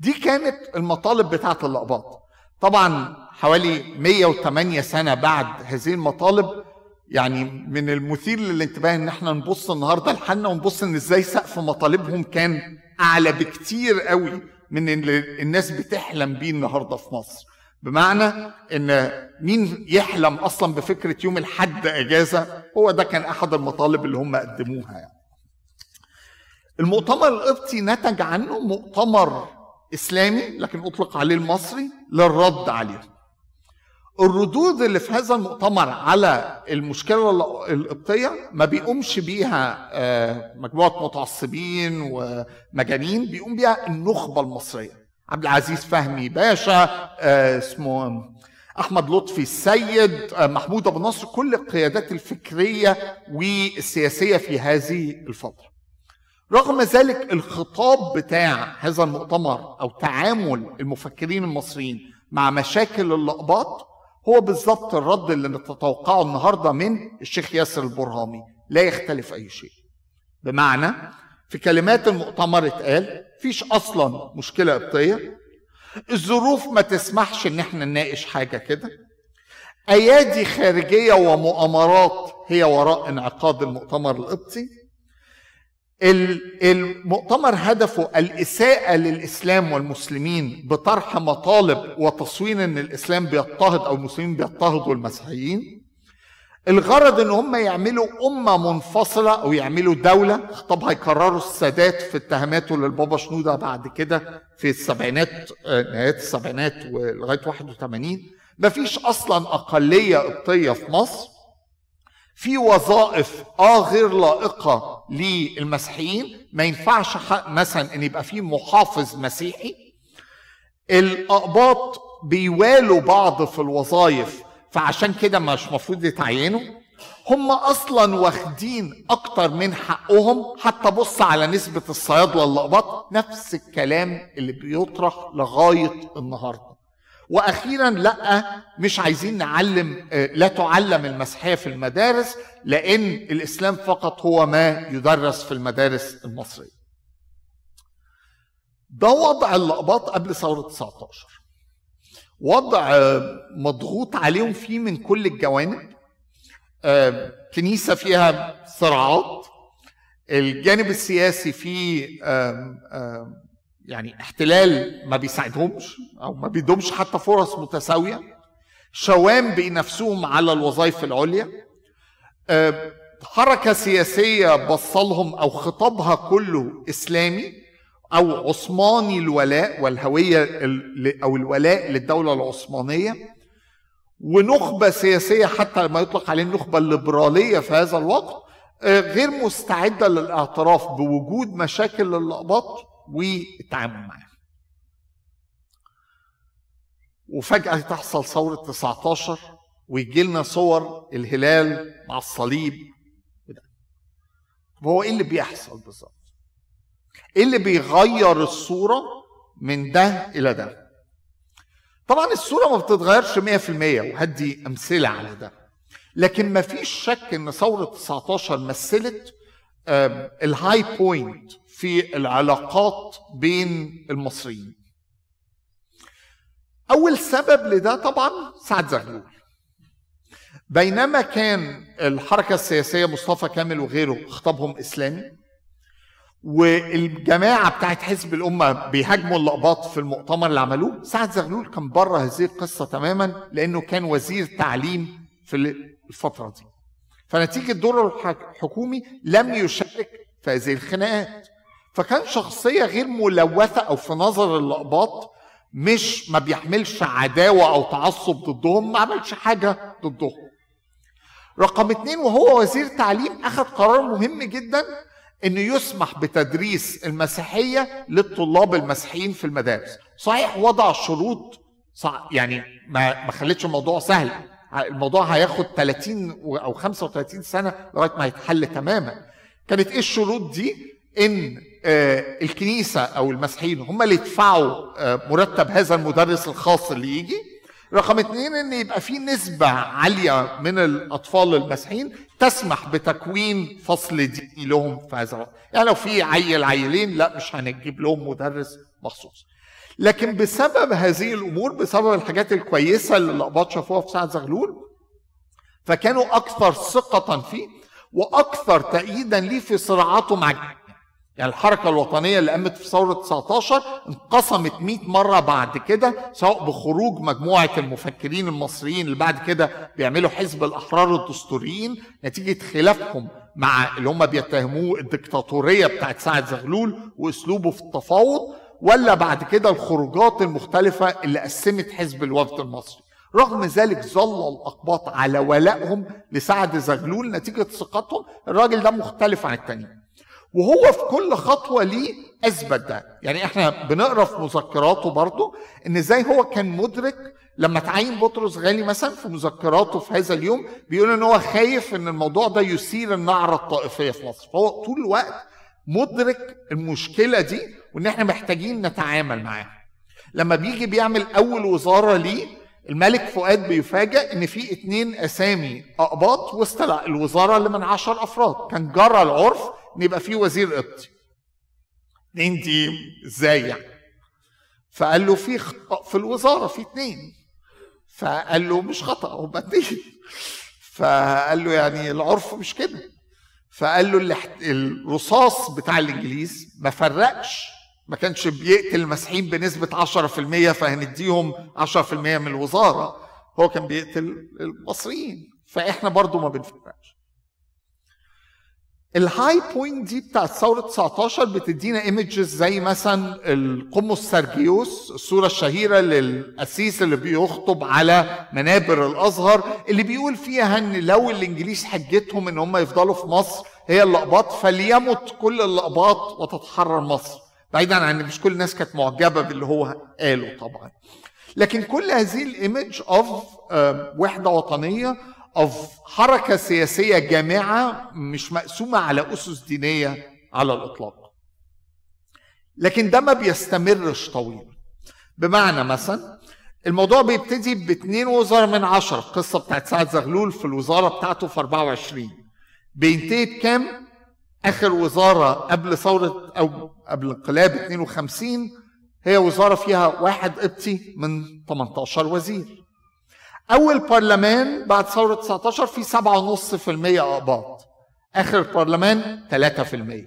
دي كانت المطالب بتاعة الأقباط طبعا حوالي 108 سنة بعد هذه المطالب يعني من المثير للانتباه إن إحنا نبص النهارده لحالنا ونبص إن إزاي سقف مطالبهم كان أعلى بكتير قوي من اللي الناس بتحلم بيه النهارده في مصر. بمعنى إن مين يحلم أصلا بفكرة يوم الحد أجازة؟ هو ده كان أحد المطالب اللي هم قدموها يعني. المؤتمر القبطي نتج عنه مؤتمر إسلامي لكن أطلق عليه المصري للرد عليهم الردود اللي في هذا المؤتمر على المشكلة القبطية ما بيقومش بيها آه، مجموعة متعصبين ومجانين بيقوم بيها النخبة المصرية. عبد العزيز فهمي باشا آه، اسمه أحمد لطفي السيد آه، محمود أبو نصر كل القيادات الفكرية والسياسية في هذه الفترة. رغم ذلك الخطاب بتاع هذا المؤتمر أو تعامل المفكرين المصريين مع مشاكل اللقباط هو بالظبط الرد اللي نتوقعه النهارده من الشيخ ياسر البرهامي. لا يختلف أي شيء. بمعنى في كلمات المؤتمر اتقال فيش أصلا مشكلة قبطيه الظروف ما تسمحش إن إحنا نناقش حاجة كده. أيادي خارجية ومؤامرات هي وراء انعقاد المؤتمر القبطي. المؤتمر هدفه الإساءة للإسلام والمسلمين بطرح مطالب وتصوير أن الإسلام بيضطهد أو المسلمين بيضطهدوا المسيحيين. الغرض إن هم يعملوا أمة منفصلة أو يعملوا دولة. طب هيكرروا السادات في اتهاماته للبابا شنودة بعد كده في السبعينات نهايات السبعينات ولغاية 81 مفيش أصلا أقلية قبطية في مصر. في وظائف آه غير لائقة للمسيحيين. ما ينفعش مثلا إن يبقى في محافظ مسيحي. الأقباط بيوالوا بعض في الوظائف فعشان كده مش مفروض يتعينوا. هم أصلا واخدين أكتر من حقهم. حتى بص على نسبة الصيادله الاقباط نفس الكلام اللي بيطرح لغاية النهارده. وأخيرا لأ مش عايزين نعلم آه، لا تعلم المسيحيه في المدارس لأن الإسلام فقط هو ما يدرس في المدارس المصرية. ده وضع اللقباط قبل ثورة 19 وضع آه، مضغوط عليهم فيه من كل الجوانب. آه، كنيسة فيها صراعات. الجانب السياسي فيه يعني احتلال ما بيساعدهمش أو ما بيدهمش حتى فرص متساوية شوام بينافسوهم على الوظائف العليا آه، حركة سياسية بصلهم أو خطابها كله إسلامي أو عثماني الولاء والهوية أو الولاء للدولة العثمانية ونخبة سياسية حتى ما يطلق عليه النخبة الليبرالية في هذا الوقت آه، غير مستعدة للأعتراف بوجود مشاكل اللقباط والتعامل معاه وفجأة تحصل ثورة 19 ويجي لنا صور الهلال مع الصليب هو إيه اللي بيحصل بالظبط؟ إيه اللي بيغير الصورة من ده إلى ده؟ طبعا الصورة ما بتتغيرش 100% وهدي أمثلة على ده لكن ما فيش شك إن ثورة 19 مثلت ال high point في العلاقات بين المصريين. أول سبب لده طبعا سعد زغلول. بينما كان الحركة السياسية مصطفى كامل وغيره خطابهم إسلامي والجماعة بتاعت حزب الأمة بيهاجموا اللقباط في المؤتمر اللي عملوه سعد زغلول كان بره هذه القصة تماما لأنه كان وزير تعليم في الفترة دي. فنتيجة دوره الحكومي لم يشارك في هذه الخناقات. فكان شخصية غير ملوثة أو في نظر اللقباط مش ما بيحملش عداوة أو تعصب ضدهم ما عملش حاجة ضدهم. رقم اتنين وهو وزير تعليم أخذ قرار مهم جدا إنه يسمح بتدريس المسيحية للطلاب المسيحيين في المدارس. صحيح وضع شروط يعني ما ما خلتش الموضوع سهل. الموضوع هياخد 30 أو 35 سنة لغاية ما يتحل تماما. كانت إيه الشروط دي؟ إن الكنيسة أو المسيحيين هم اللي يدفعوا آه، مرتب هذا المدرس الخاص اللي يجي. رقم اثنين إن يبقى في نسبة عالية من الأطفال المسيحيين تسمح بتكوين فصل ديني لهم في هذا الوقت. يعني لو في عيل عيلين لا مش هنجيب لهم مدرس مخصوص. لكن بسبب هذه الأمور بسبب الحاجات الكويسة اللي الاباط شافوها في سعد زغلول فكانوا أكثر ثقة فيه وأكثر تأييدا ليه في صراعاته مع يعني الحركة الوطنية اللي قامت في ثورة 19 انقسمت 100 مرة بعد كده سواء بخروج مجموعة المفكرين المصريين اللي بعد كده بيعملوا حزب الأحرار الدستوريين نتيجة خلافهم مع اللي هم بيتهموه الدكتاتورية بتاعت سعد زغلول وأسلوبه في التفاوض ولا بعد كده الخروجات المختلفة اللي قسمت حزب الوفد المصري. رغم ذلك ظل الأقباط على ولائهم لسعد زغلول نتيجة ثقتهم الراجل ده مختلف عن التانيين. وهو في كل خطوة ليه أثبت ده. يعني إحنا بنقرأ في مذكراته برضه إن إزاي هو كان مدرك لما تعين بطرس غالي مثلا في مذكراته في هذا اليوم بيقول إن هو خايف إن الموضوع ده يثير النعرة الطائفية في مصر. فهو طول الوقت مدرك المشكلة دي وإن إحنا محتاجين نتعامل معاها. لما بيجي بيعمل أول وزارة ليه الملك فؤاد بيفاجئ إن في اتنين أسامي أقباط وسط الوزارة اللي من عشر أفراد. كان جرى العرف ان يبقى في وزير قبطي. اتنين دي إزاي يعني؟ فقال له في في الوزارة في اتنين. فقال له مش خطأ هم اتنين فقال له يعني العرف مش كده. فقال له الرصاص بتاع الإنجليز ما فرقش. ما كانش بيقتل المسيحيين بنسبة 10% فهنديهم 10% من الوزارة. هو كان بيقتل المصريين. فإحنا برضو ما بنفرقش. ال high point دي بتاعت ثورة 19 بتدينا images زي مثلا القمص سرجيوس الصورة الشهيرة للقسيس اللي بيخطب على منابر الأزهر اللي بيقول فيها إن لو الإنجليز حجتهم إن هم يفضلوا في مصر هي الأقباط فليمت كل الأقباط وتتحرر مصر. بعيدا عن مش كل الناس كانت معجبة باللي هو قاله طبعا. لكن كل هذه ال image of وحدة وطنية of حركة سياسية جامعة مش مقسومة على أسس دينية على الإطلاق. لكن ده ما بيستمرش طويل. بمعنى مثلا الموضوع بيبتدي باثنين وزراء من عشرة القصة بتاعت سعد زغلول في الوزارة بتاعته في 24 بينتهي بكام؟ آخر وزارة قبل ثورة أو قبل انقلاب 52 هي وزارة فيها واحد قبطي من 18 وزير. أول برلمان بعد ثورة 19 في 7.5% أقباط. آخر البرلمان 3%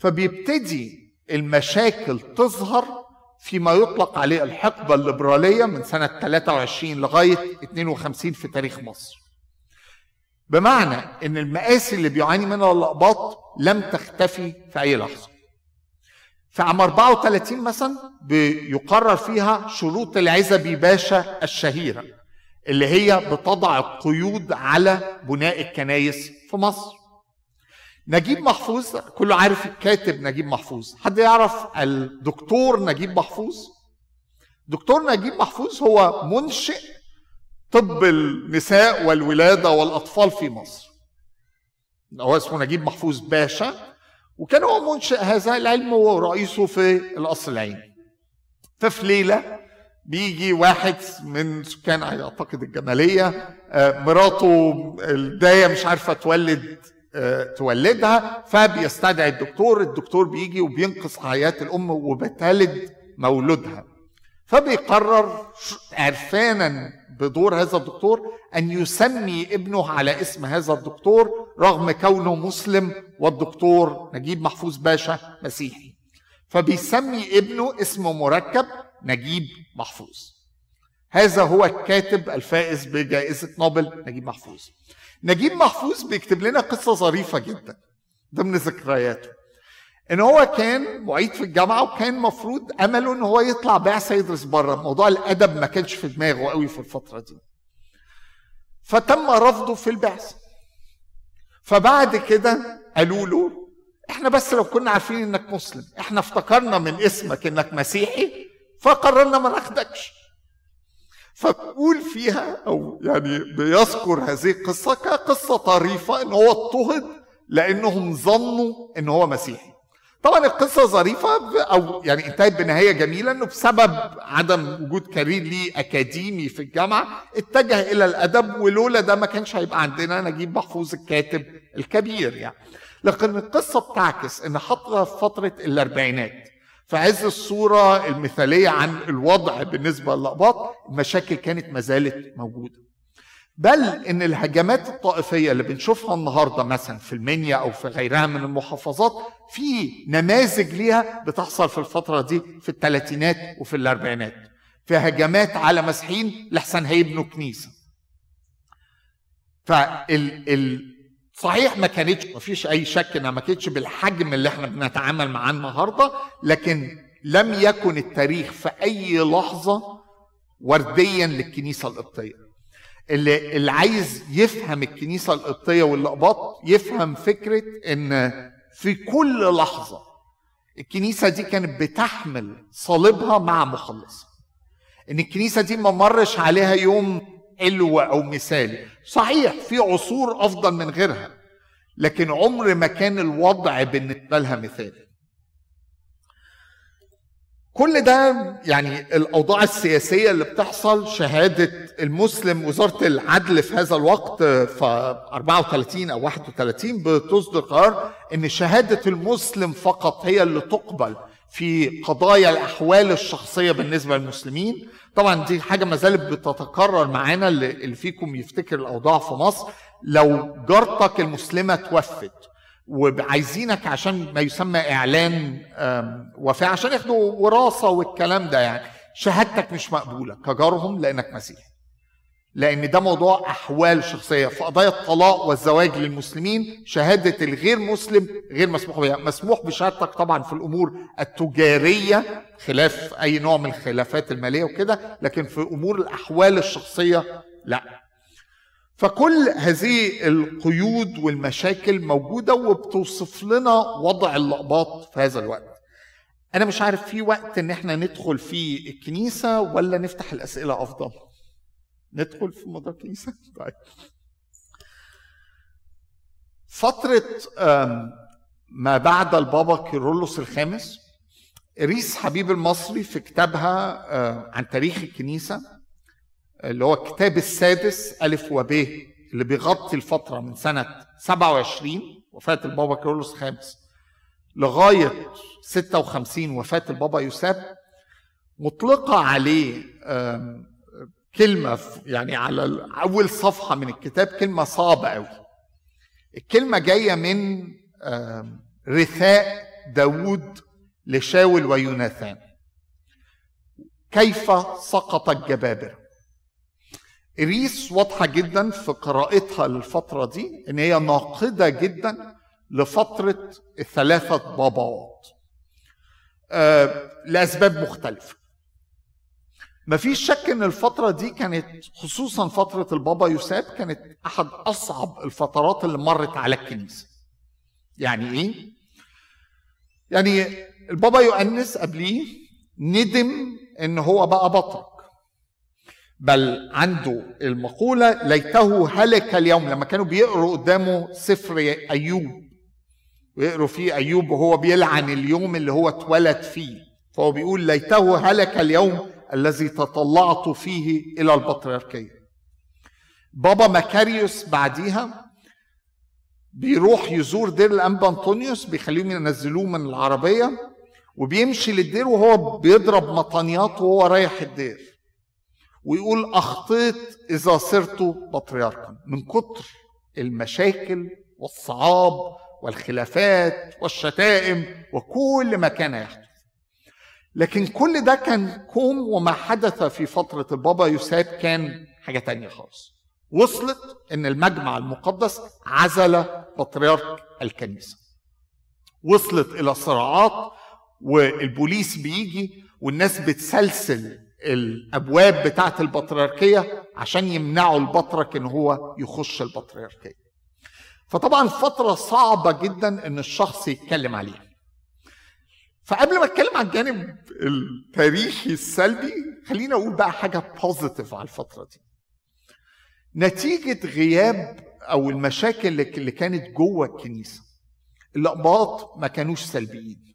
فبيبتدي المشاكل تظهر فيما يطلق عليه الحقبة الليبرالية من سنة 23 لغاية 52 في تاريخ مصر. بمعنى إن المآسي اللي بيعاني منها الأقباط لم تختفي في أي لحظة. في عام 34 مثلا بيقرر فيها شروط العزبي باشا الشهيرة. اللي هي بتضع القيود على بناء الكنايس في مصر. نجيب محفوظ كله عارف الكاتب نجيب محفوظ. حد يعرف الدكتور نجيب محفوظ؟ دكتور نجيب محفوظ هو منشئ طب النساء والولادة والأطفال في مصر. هو اسمه نجيب محفوظ باشا وكان هو منشئ هذا العلم ورئيسه في القصر العيني. ففي ليلة بيجي واحد من سكان أعتقد الجمالية آه، مراته الداية مش عارفة تولد آه، تولدها فبيستدعي الدكتور الدكتور بيجي وبينقذ حياة الأم وبتلد مولودها. فبيقرر عرفانا بدور هذا الدكتور أن يسمي ابنه على اسم هذا الدكتور رغم كونه مسلم والدكتور نجيب محفوظ باشا مسيحي. فبيسمي ابنه اسمه مركب نجيب محفوظ. هذا هو الكاتب الفائز بجائزة نوبل نجيب محفوظ. نجيب محفوظ بيكتب لنا قصة ظريفة جدا ضمن ذكرياته. إن هو كان معيد في الجامعة وكان مفروض أمله إن هو يطلع بعثه يدرس بره. موضوع الأدب ما كانش في دماغه قوي في الفترة دي. فتم رفضه في البعثة. فبعد كده قالوا له إحنا بس لو كنا عارفين إنك مسلم إحنا افتكرنا من اسمك إنك مسيحي فقررنا ما ناخدكش. فبقول فيها أو يعني بيذكر هذه القصة كقصة طريفة إن هو اضطهد لأنهم ظنوا إن هو مسيحي. طبعا القصة ظريفة أو يعني انتهت بنهاية جميلة إنه بسبب عدم وجود كارير ليه أكاديمي في الجامعة اتجه إلى الأدب ولولا ده ما كانش هيبقى عندنا نجيب محفوظ الكاتب الكبير يعني. لكن القصة بتعكس إن حطها في فترة الأربعينات في عز الصورة المثالية عن الوضع بالنسبة للأقباط المشاكل كانت ما زالت موجودة. بل إن الهجمات الطائفية اللي بنشوفها النهارده مثلا في المنيا أو في غيرها من المحافظات في نماذج ليها بتحصل في الفترة دي في الثلاثينات وفي الأربعينات. في هجمات على مسيحيين لحسن هيبنوا كنيسة. فال ال صحيح ما كانتش ما فيش أي شك إنها ما كانتش بالحجم اللي إحنا بنتعامل معاه النهارده لكن لم يكن التاريخ في أي لحظة ورديا للكنيسة القبطية. اللي اللي عايز يفهم الكنيسة القبطية والاقباط يفهم فكرة إن في كل لحظة الكنيسة دي كانت بتحمل صليبها مع مخلصها. إن الكنيسة دي ما مرش عليها يوم حلو أو مثالي صحيح في عصور أفضل من غيرها لكن عمر ما كان الوضع بالنسبة لها مثالي. كل ده يعني الأوضاع السياسية اللي بتحصل شهادة المسلم وزارة العدل في هذا الوقت في 34 أو 31 بتصدر قرار إن شهادة المسلم فقط هي اللي تقبل. في قضايا الأحوال الشخصية بالنسبة للمسلمين. طبعا دي حاجة ما زالت بتتكرر معانا اللي فيكم يفتكر الأوضاع في مصر. لو جارتك المسلمة توفت وعايزينك عشان ما يسمى إعلان وفاة عشان ياخدوا وراثة والكلام ده يعني شهادتك مش مقبولة كجارهم لأنك مسيحي. لأن ده موضوع احوال شخصيه. في قضايا الطلاق والزواج للمسلمين شهاده الغير مسلم غير مسموح بها. مسموح بشهادتك طبعا في الأمور التجارية خلاف أي نوع من الخلافات المالية وكده لكن في أمور الأحوال الشخصية لا. فكل هذه القيود والمشاكل موجودة وبتوصف لنا وضع اللقباط في هذا الوقت. أنا مش عارف في وقت إن إحنا ندخل في الكنيسة ولا نفتح الأسئلة أفضل؟ ندخل في موضوع الكنيسة طيب. فترة ما بعد البابا كيرلس الخامس ريس حبيب المصري في كتابها عن تاريخ الكنيسة اللي هو الكتاب السادس ألف وب اللي بيغطي الفترة من سنة 27 وفاة البابا كيرلس الخامس لغاية 56 وفاة البابا يوساب مطلقة عليه كلمة يعني على أول صفحة من الكتاب كلمة صعبة أوي. الكلمة جاية من رثاء داود لشاول ويوناثان. كيف سقط الجبابرة؟ إريس واضحة جدا في قراءتها للفترة دي إن هي ناقدة جدا لفترة الثلاثة باباوات آه لأسباب مختلفة. مفيش شك إن الفترة دي كانت خصوصا فترة البابا يوساب كانت أحد أصعب الفترات اللي مرت على الكنيسة. يعني إيه؟ يعني البابا يؤنس قبليه ندم إن هو بقى بطل بل عنده المقولة ليته هلك اليوم. لما كانوا بيقروا قدامه سفر أيوب ويقروا فيه أيوب وهو بيلعن اليوم اللي هو اتولد فيه فهو بيقول ليته هلك اليوم. الذي تطلعت فيه إلى البطريركية. بابا مكاريوس بعديها بيروح يزور دير الأنبا أنطونيوس بيخليهم ينزلوه من العربية وبيمشي للدير وهو بيضرب مطانيات وهو رايح الدير ويقول أخطيت إذا صرت بطريركا من كتر المشاكل والصعاب والخلافات والشتائم وكل ما كان يحدث. لكن كل ده كان كوم وما حدث في فترة البابا يوساب كان حاجة تانية خالص. وصلت إن المجمع المقدس عزل بطريرك الكنيسة. وصلت إلى صراعات والبوليس بيجي والناس بتسلسل الأبواب بتاعة البطريركية عشان يمنعوا البطرك إن هو يخش البطريركية. فطبعا فترة صعبة جدا إن الشخص يتكلم عليها. فقبل ما اتكلم عن الجانب التاريخي السلبي خلينا أقول بقى حاجة بوزيتيف على الفترة دي. نتيجة غياب أو المشاكل اللي كانت جوه الكنيسة الأقباط ما كانوش سلبيين.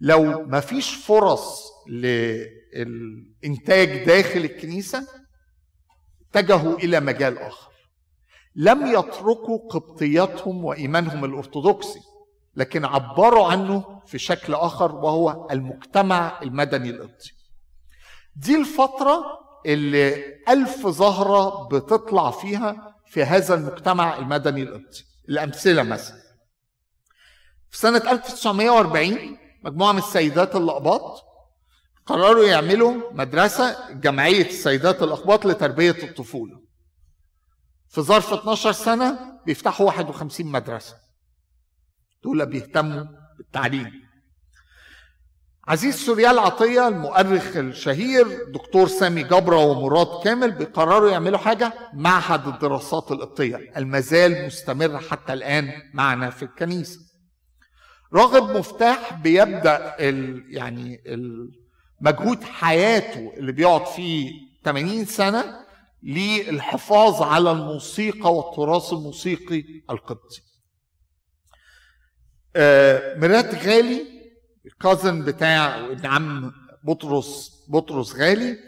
لو ما فيش فرص للإنتاج داخل الكنيسة اتجهوا إلى مجال آخر. لم يتركوا قبطيتهم وإيمانهم الأرثوذكسي. لكن عبروا عنه في شكل آخر وهو المجتمع المدني القبطي. دي الفترة اللي ألف زهرة بتطلع فيها في هذا المجتمع المدني القبطي. الأمثلة مثلا. في سنة 1940 مجموعة من السيدات الأقباط قرروا يعملوا مدرسة جمعية السيدات الأقباط لتربية الطفولة. في ظرف 12 سنة بيفتحوا 51 مدرسة. دول بيهتموا بالتعليم. عزيز سوريال عطية المؤرخ الشهير دكتور سامي جبرة ومراد كامل بيقرروا يعملوا حاجة؟ معهد الدراسات القبطية. المازال مستمر حتى الآن معنا في الكنيسة. راغب مفتاح بيبدأ ال يعني مجهود حياته اللي بيقعد فيه 80 سنة للحفاظ على الموسيقى والتراث الموسيقي القبطي. مرات غالي الكازن بتاع ابن عم بطرس بطرس غالي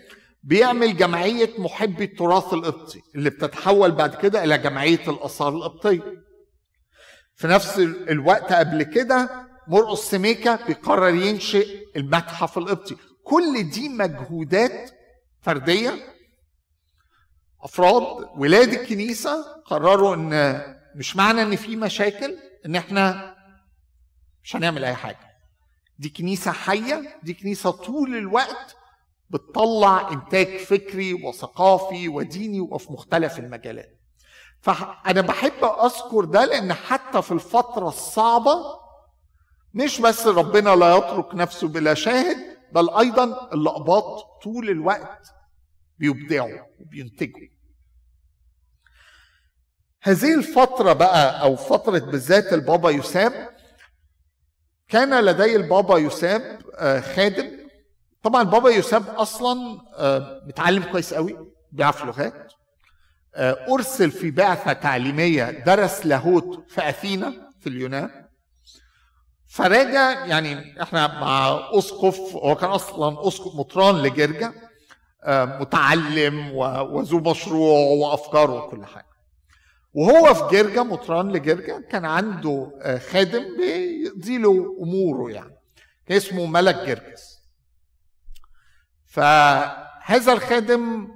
بيعمل جمعية محبي التراث القبطي اللي بتتحول بعد كده إلى جمعية الآثار القبطية. في نفس الوقت قبل كده مرقص سميكة بيقرر ينشئ المتحف القبطي. كل دي مجهودات فردية. أفراد ولاد الكنيسة قرروا إن مش معنى إن في مشاكل إن إحنا مش هنعمل أي حاجة. دي كنيسة حية دي كنيسة طول الوقت بتطلع إنتاج فكري وثقافي وديني وفي مختلف المجالات. فانا بحب أذكر ده لأن حتى في الفترة الصعبة مش بس ربنا لا يترك نفسه بلا شاهد بل أيضا الاقباط طول الوقت بيبدعوا وبينتجوا. هذه الفترة بقى أو فترة بالذات البابا يساب كان لدي البابا يساب آه، خادم. طبعا البابا يساب أصلا آه، متعلم كويس قوي بيعرف لغات. آه، أرسل في بعثة تعليمية درس لاهوت في أثينا في اليونان. فراجع يعني إحنا مع اسقف هو كان أصلا اسقف مطران لجرجا متعلم وذو مشروع وأفكار وكل حاجة. وهو في جرجا مطران لجرجا كان عنده آه، خادم بيقضي له أموره يعني اسمه ملك جرجس. فهذا الخادم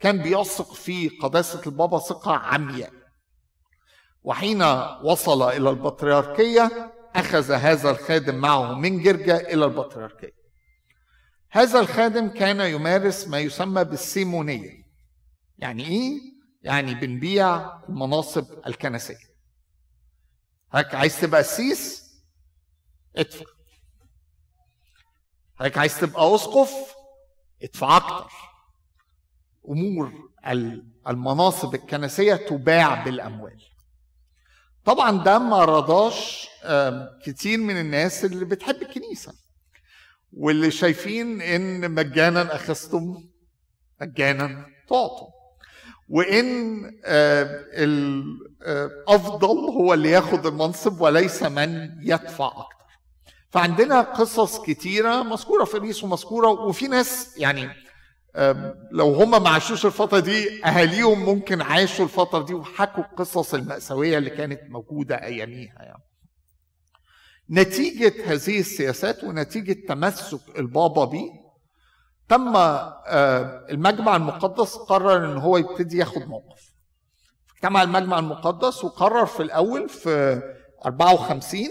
كان بيثق في قداسة البابا ثقة عمياء. وحين وصل إلى البطريركية أخذ هذا الخادم معه من جرجا إلى البطريركية. هذا الخادم كان يمارس ما يسمى بالسيمونية. يعني إيه؟ يعني بنبيع المناصب الكنسية. هيك عايز تبقى قسيس؟ ادفع. هيك عايز تبقى اسقف ادفع أكتر. أمور المناصب الكنسية تباع بالأموال. طبعا ده ما رضاش كتير من الناس اللي بتحب الكنيسة. واللي شايفين إن مجانا أخذتم مجانا تعطوا. وإن آه، الافضل هو اللي ياخد المنصب وليس من يدفع أكتر. فعندنا قصص كتيرة مذكورة في الريس ومذكورة وفي ناس يعني لو هم ما عاشوش الفترة دي أهاليهم ممكن عاشوا الفترة دي وحكوا القصص المأساوية اللي كانت موجودة أياميها يعني. نتيجة هذه السياسات ونتيجة تمسك البابا بيه تم آه، المجمع المقدس قرر إن هو يبتدي ياخد موقف. اجتمع المجمع المقدس وقرر في الأول في 54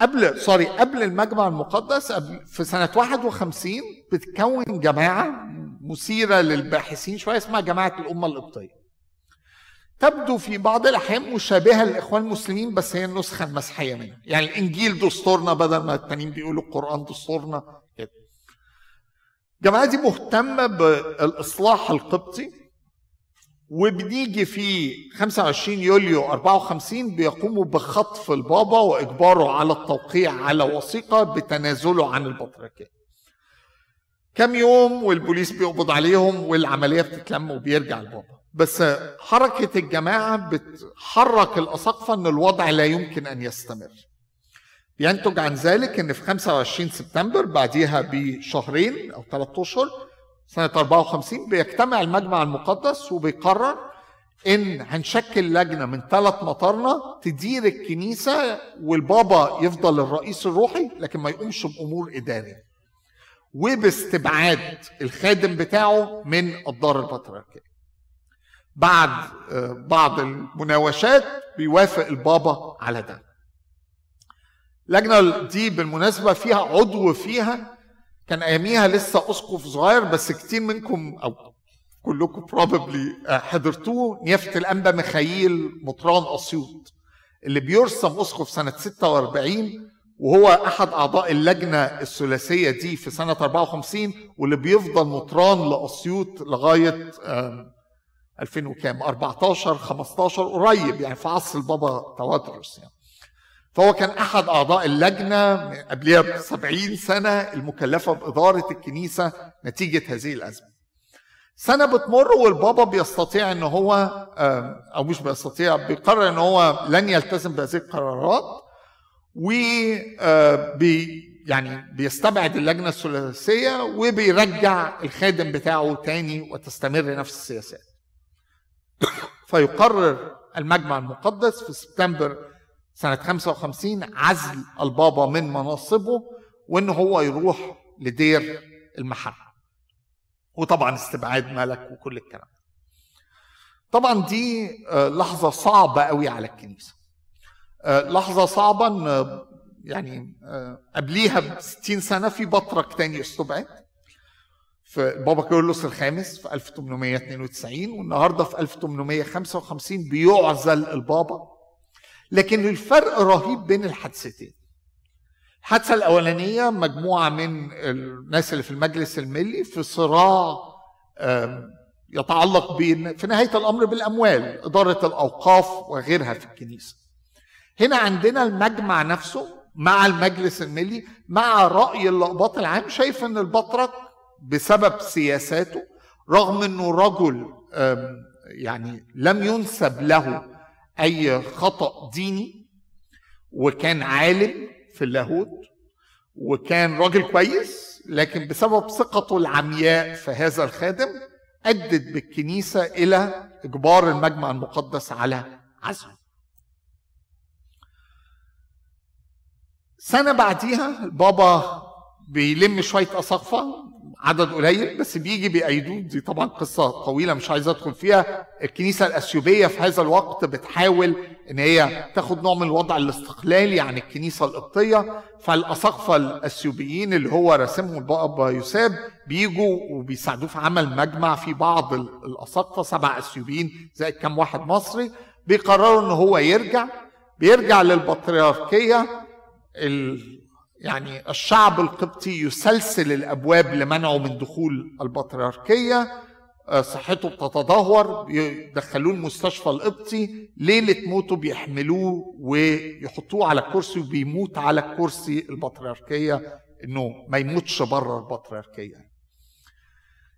قبل سوري قبل المجمع المقدس قبل في سنة 51 بتكون جماعة مثيرة للباحثين شوية اسمها جماعة الأمة القبطية. تبدو في بعض الأحيان مشابهة للإخوان المسلمين بس هي النسخة المسيحية منها. يعني الإنجيل دستورنا بدل ما التانيين بيقولوا القرآن دستورنا الجماعة دي مهتمة بالإصلاح القبطي وبنيجي في 25 يوليو 54 بيقوموا بخطف البابا وإجباره على التوقيع على وثيقة بتنازله عن البطريركية. كم يوم والبوليس بيقبض عليهم والعملية بتتلم وبيرجع البابا بس حركة الجماعة بتحرك الأساقفة إن الوضع لا يمكن أن يستمر ينتج عن ذلك إن في 25 سبتمبر بعديها بشهرين أو ثلاث أشهر سنة 54 بيجتمع المجمع المقدس وبيقرر إن هنشكل لجنة من ثلاث مطارنه تدير الكنيسة والبابا يفضل الرئيس الروحي لكن ما يقومش بأمور إدارية. وباستبعاد الخادم بتاعه من الدار البطريركية. بعد آه، بعض المناوشات بيوافق البابا على ده. اللجنه دي بالمناسبة فيها عضو فيها. كان أياميها لسه أسقف صغير بس كتير منكم أو كلكم بروبلي حضرتوه. نيافة الأنبا ميخائيل مطران أسيوط اللي بيرسم أسقف سنة 46 وهو أحد أعضاء اللجنة الثلاثية دي في سنة 54 واللي بيفضل مطران لأسيوط لغاية 2000 وكام؟ 14 15 قريب يعني في عصر البابا توادرس يعني. فهو كان أحد أعضاء اللجنة قبلها ب 70 سنة المكلفة بإدارة الكنيسة نتيجة هذه الأزمة. سنة بتمر والبابا بيستطيع إن هو أو مش بيستطيع بيقرر إن هو لن يلتزم بهذه القرارات و بي يعني بيستبعد اللجنة الثلاثية وبيرجع الخادم بتاعه تاني وتستمر نفس السياسات. فيقرر المجمع المقدس في سبتمبر سنة 55 عزل البابا من مناصبه وإن هو يروح لدير المحرة وطبعا استبعاد ملك وكل الكلام طبعا دي آه، لحظة صعبة قوي على الكنيسة. آه، لحظة صعبة إن آه، يعني قبليها ب 60 سنة في بطرك تاني استبعد في البابا كيرلس الخامس في 1892 والنهاردة في 1855 بيعزل البابا. لكن الفرق رهيب بين الحادثتين. الحادثة الأولانية مجموعة من الناس اللي في المجلس الملي في صراع يتعلق في نهاية الأمر بالأموال إدارة الأوقاف وغيرها في الكنيسة. هنا عندنا المجمع نفسه مع المجلس الملي مع رأي الاقباط العام شايف إن البطرك بسبب سياساته رغم إنه رجل يعني لم ينسب له أي خطأ ديني وكان عالم في اللاهوت وكان راجل كويس لكن بسبب ثقته العمياء في هذا الخادم أدت بالكنيسة إلى إجبار المجمع المقدس على عزله سنة بعديها البابا بيلم شوية أساقفة عدد قليل بس بيجي بيأيدوه. دي طبعا قصة طويلة مش عايز أدخل فيها. الكنيسة الأثيوبية في هذا الوقت بتحاول إن هي تاخد نوع من الوضع الاستقلالي عن الكنيسة القبطية. فالأساقفة الأثيوبيين اللي هو راسمهم البابا يوساب بيجوا وبيساعدوه في عمل مجمع في بعض الأساقفة سبع أثيوبيين زي كم واحد مصري بيقرروا إن هو يرجع. بيرجع للبطريركية. يعني الشعب القبطي يسلسل الأبواب لمنعه من دخول البطريركية آه، صحته بتتدهور بيدخلوه المستشفى القبطي ليلة موته بيحملوه ويحطوه على الكرسي وبيموت على الكرسي البطريركية إنه ما يموتش بره البطريركية.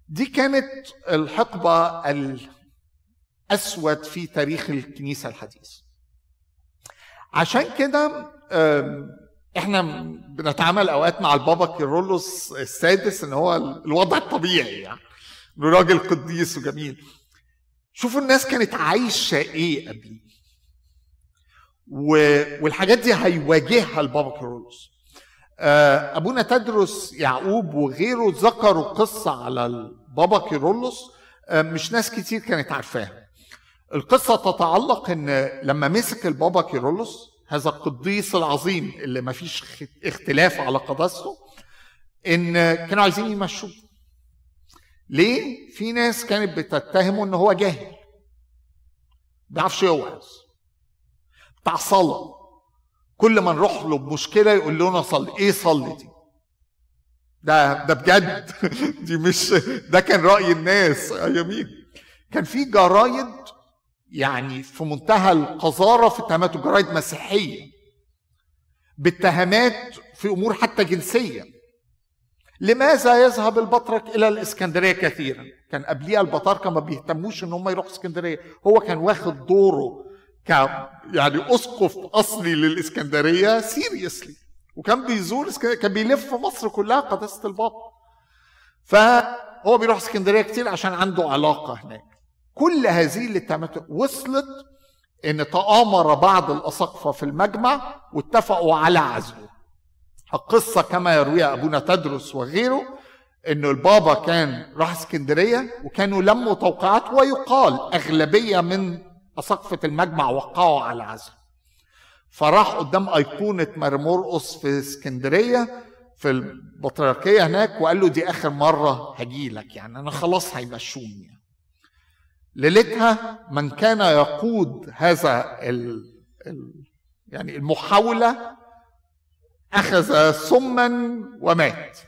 دي كانت الحقبة الأسود في تاريخ الكنيسة الحديث عشان كده إحنا بنتعامل اوقات مع البابا كيرولوس السادس ان هو الوضع الطبيعي يعني. راجل قديس وجميل. شوفوا الناس كانت عايشة إيه قبليه. والحاجات دي هيواجهها البابا كيرولوس. آه، أبونا تدرس يعقوب وغيره ذكروا قصة على البابا كيرولوس. آه، مش ناس كتير كانت عارفاها. القصة تتعلق إن لما مسك البابا كيرولوس هذا القديس العظيم اللي ما فيش اختلاف على قداسته إن كانوا عايزين يمشوه. ليه؟ في ناس كانت بتتهمه إن هو جاهل. بيعرفش يوعظ. بتاع صلاه كل ما نروح له بمشكلة يقول لنا صلي. إيه صلي دي؟ ده ده بجد. دي مش ده كان رأي الناس. يمين كان في جرايد يعني في منتهى القذارة في اتهامات جرايد مسيحية باتهامات في أمور حتى جنسية. لماذا يذهب البطرك إلى الإسكندرية كثيرا؟ كان قبليها البطاركه ما بيهتموش إن هم يروحوا إسكندرية. هو كان واخد دوره ك يعني أسقف أصلي للإسكندرية سيريسلي وكان بيزور اسكندريه كان بيلف مصر كلها قداسة البابا فهو بيروح إسكندرية كتير عشان عنده علاقة هناك. كل هذه اللي وصلت إن تآمر بعض الأساقفة في المجمع واتفقوا على عزله القصة كما يرويها أبونا تدرس وغيره إنه البابا كان راح اسكندرية وكانوا لموا توقيعات ويقال أغلبية من أساقفة المجمع وقعوا على عزله فراح قدام أيقونة مرمرقص في اسكندرية في البطريركية هناك وقال له دي آخر مرة هجي لك يعني أنا خلاص هيمشوني ليلتها من كان يقود هذا ال ال يعني المحاولة أخذ سما ومات.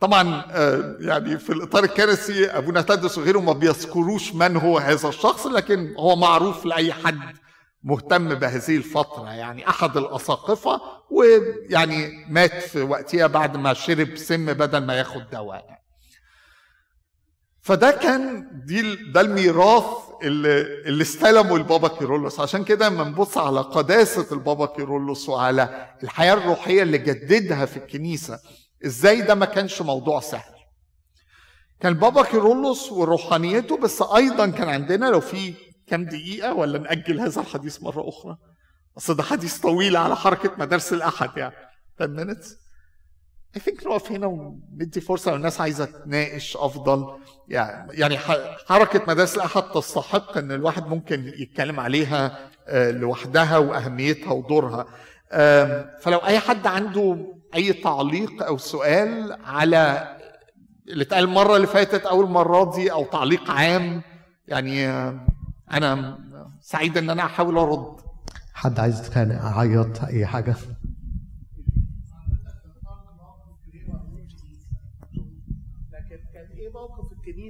طبعا آه، يعني في الإطار الكنسي ابونا تدرس وغيره ما بيذكروش من هو هذا الشخص لكن هو معروف لأي حد مهتم بهذه الفترة. يعني أحد الأساقفة ويعني مات في وقتها بعد ما شرب سم بدل ما ياخد دواء. فده كان دي ده الميراث اللي, اللي استلمه البابا كيرلس عشان كده لما نبص على قداسة البابا كيرلس وعلى الحياة الروحية اللي جددها في الكنيسة إزاي ده ما كانش موضوع سهل. كان بابا كيرلس وروحانيته بس أيضا كان عندنا لو في كام دقيقة ولا نأجل هذا الحديث مرة أخرى. أصل ده حديث طويل على حركة مدارس الأحد يعني. 10 minutes. I think نقف هنا وندي فرصة لو الناس عايزة تناقش أفضل. يعني يعني حركة مدارس الأحد تستحق إن الواحد ممكن يتكلم عليها آه، لوحدها وأهميتها ودورها. فلو أي حد عنده أي تعليق أو سؤال على اللي اتقال المرة اللي فاتت أو المرة دي أو تعليق عام يعني أنا سعيد إن أنا أحاول أرد. حد عايز يتخانق يعيط أي حاجة؟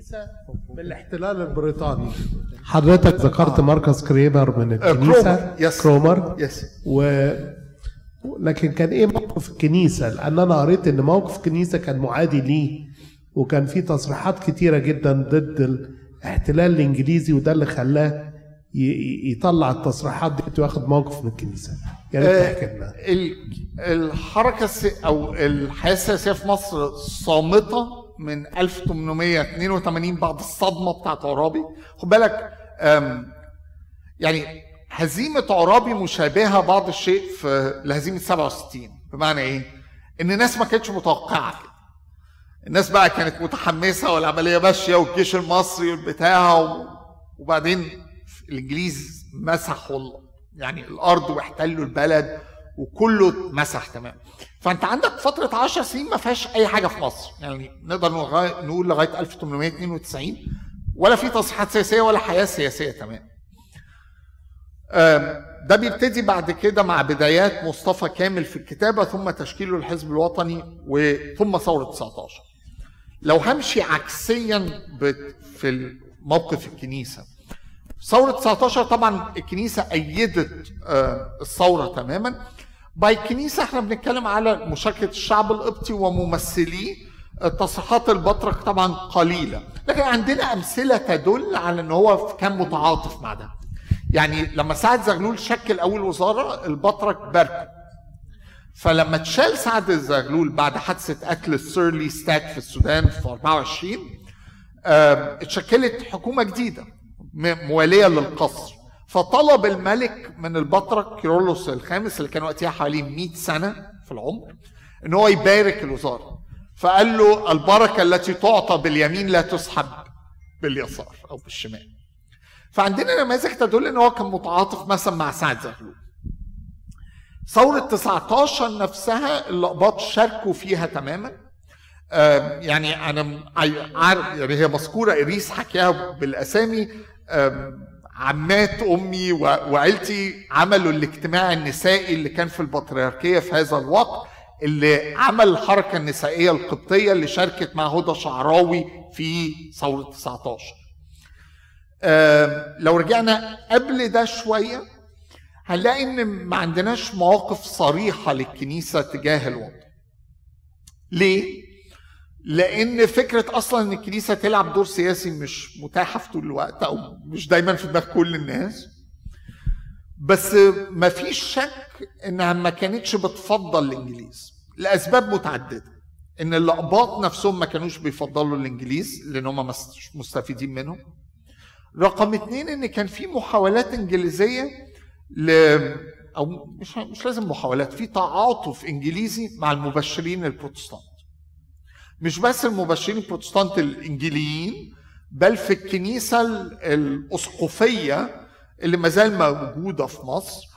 الكنيسة بالاحتلال البريطاني. حضرتك ذكرت مركز كريمر من uh, الكنيسة؟ yes كرومر. yes و لكن كان إيه موقف الكنيسة؟ لأن أنا قريت إن موقف الكنيسة كان معادي ليه وكان في تصريحات كتيرة جدا ضد الاحتلال الإنجليزي وده اللي خلاه يطلع التصريحات دي وياخد موقف من الكنيسة. يا ريت آه، تحكي لنا. الحركة أو الحياة السياسية في مصر صامتة؟ من 1882 بعد الصدمة بتاعت عرابي. خد بالك يعني هزيمة عرابي مشابهة بعض الشيء في لهزيمة 67 بمعنى إيه؟ إن الناس ما كانتش متوقعة كده. الناس بقى كانت متحمسة والعملية ماشية والجيش المصري والبتاع وبعدين الإنجليز مسحوا يعني الأرض واحتلوا البلد. وكله اتمسح تمام. فانت عندك فترة 10 سنين ما فيهاش أي حاجة في مصر. يعني نقدر نقول لغاية 1892 ولا في تصحيحات سياسية ولا حياة سياسية تمام. ده بيبتدي بعد كده مع بدايات مصطفى كامل في الكتابة ثم تشكيله الحزب الوطني وثم ثورة 19 لو همشي عكسيا في موقف الكنيسة. ثورة 19 طبعا الكنيسة أيدت الثورة تماما. باي الكنيسة إحنا بنتكلم على مشاركة الشعب القبطي وممثليه تصريحات البطرك طبعا قليلة. لكن عندنا أمثلة تدل على أن هو كان متعاطف مع ده. يعني لما سعد زغلول شكل أول وزارة البطرك باركه. فلما اتشال سعد الزغلول بعد حادثة قتل السيرلي ستاك في السودان في 24 اتشكلت حكومة جديدة موالية للقصر. فطلب الملك من البطرك كيرلس الخامس اللي كان وقتها حوالي 100 سنة في العمر إن هو يبارك الوزارة. فقال له البركة التي تعطى باليمين لا تسحب باليسار أو بالشمال. فعندنا نماذج تدل إن هو كان متعاطف مثلا مع سعد زغلول. ثورة 19 نفسها اللقباط شاركوا فيها تماما. يعني أنا عارف يعني هي مذكورة إريس حكاها بالأسامي. عمات أمي وعيلتي عملوا الاجتماع النسائي اللي كان في البطريركية في هذا الوقت اللي عمل الحركة النسائية القبطية اللي شاركت مع هدى شعراوي في ثورة 19 لو رجعنا قبل ده شوية هنلاقي إن ما عندناش مواقف صريحة للكنيسة تجاه الوضع ليه؟ لأن فكرة أصلا إن الكنيسة تلعب دور سياسي مش متاحة في طول الوقت أو مش دايما في دماغ كل الناس. بس ما فيش شك إنها ما كانتش بتفضل الإنجليز. لأسباب متعددة. إن الاقباط نفسهم ما كانوش بيفضلوا الإنجليز لأن هم مش مستفيدين منهم. رقم اتنين إن كان في محاولات إنجليزية ل أو مش مش لازم محاولات في تعاطف إنجليزي مع المبشرين البروتستانت. مش بس المبشرين البروتستانت الإنجيليين بل في الكنيسة الأسقفية اللي ما زال موجودة في مصر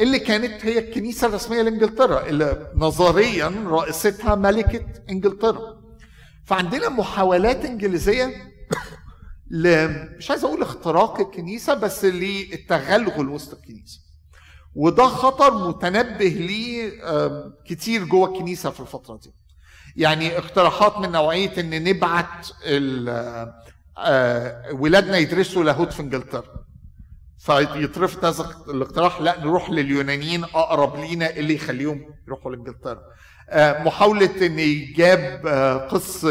اللي كانت هي الكنيسة الرسمية لإنجلترا اللي نظريا رئيستها ملكة إنجلترا. فعندنا محاولات إنجليزية مش عايز أقول اختراق الكنيسة بس للتغلغل وسط الكنيسة. وده خطر متنبه ليه كتير جوه الكنيسة في الفترة دي. يعني اقتراحات من نوعية إن نبعت آه، ولادنا يدرسوا لاهوت في إنجلترا. فيترفض هذا الاقتراح لا نروح لليونانيين أقرب لينا اللي يخليهم يروحوا لإنجلترا. آه، محاولة إن يجاب آه، قس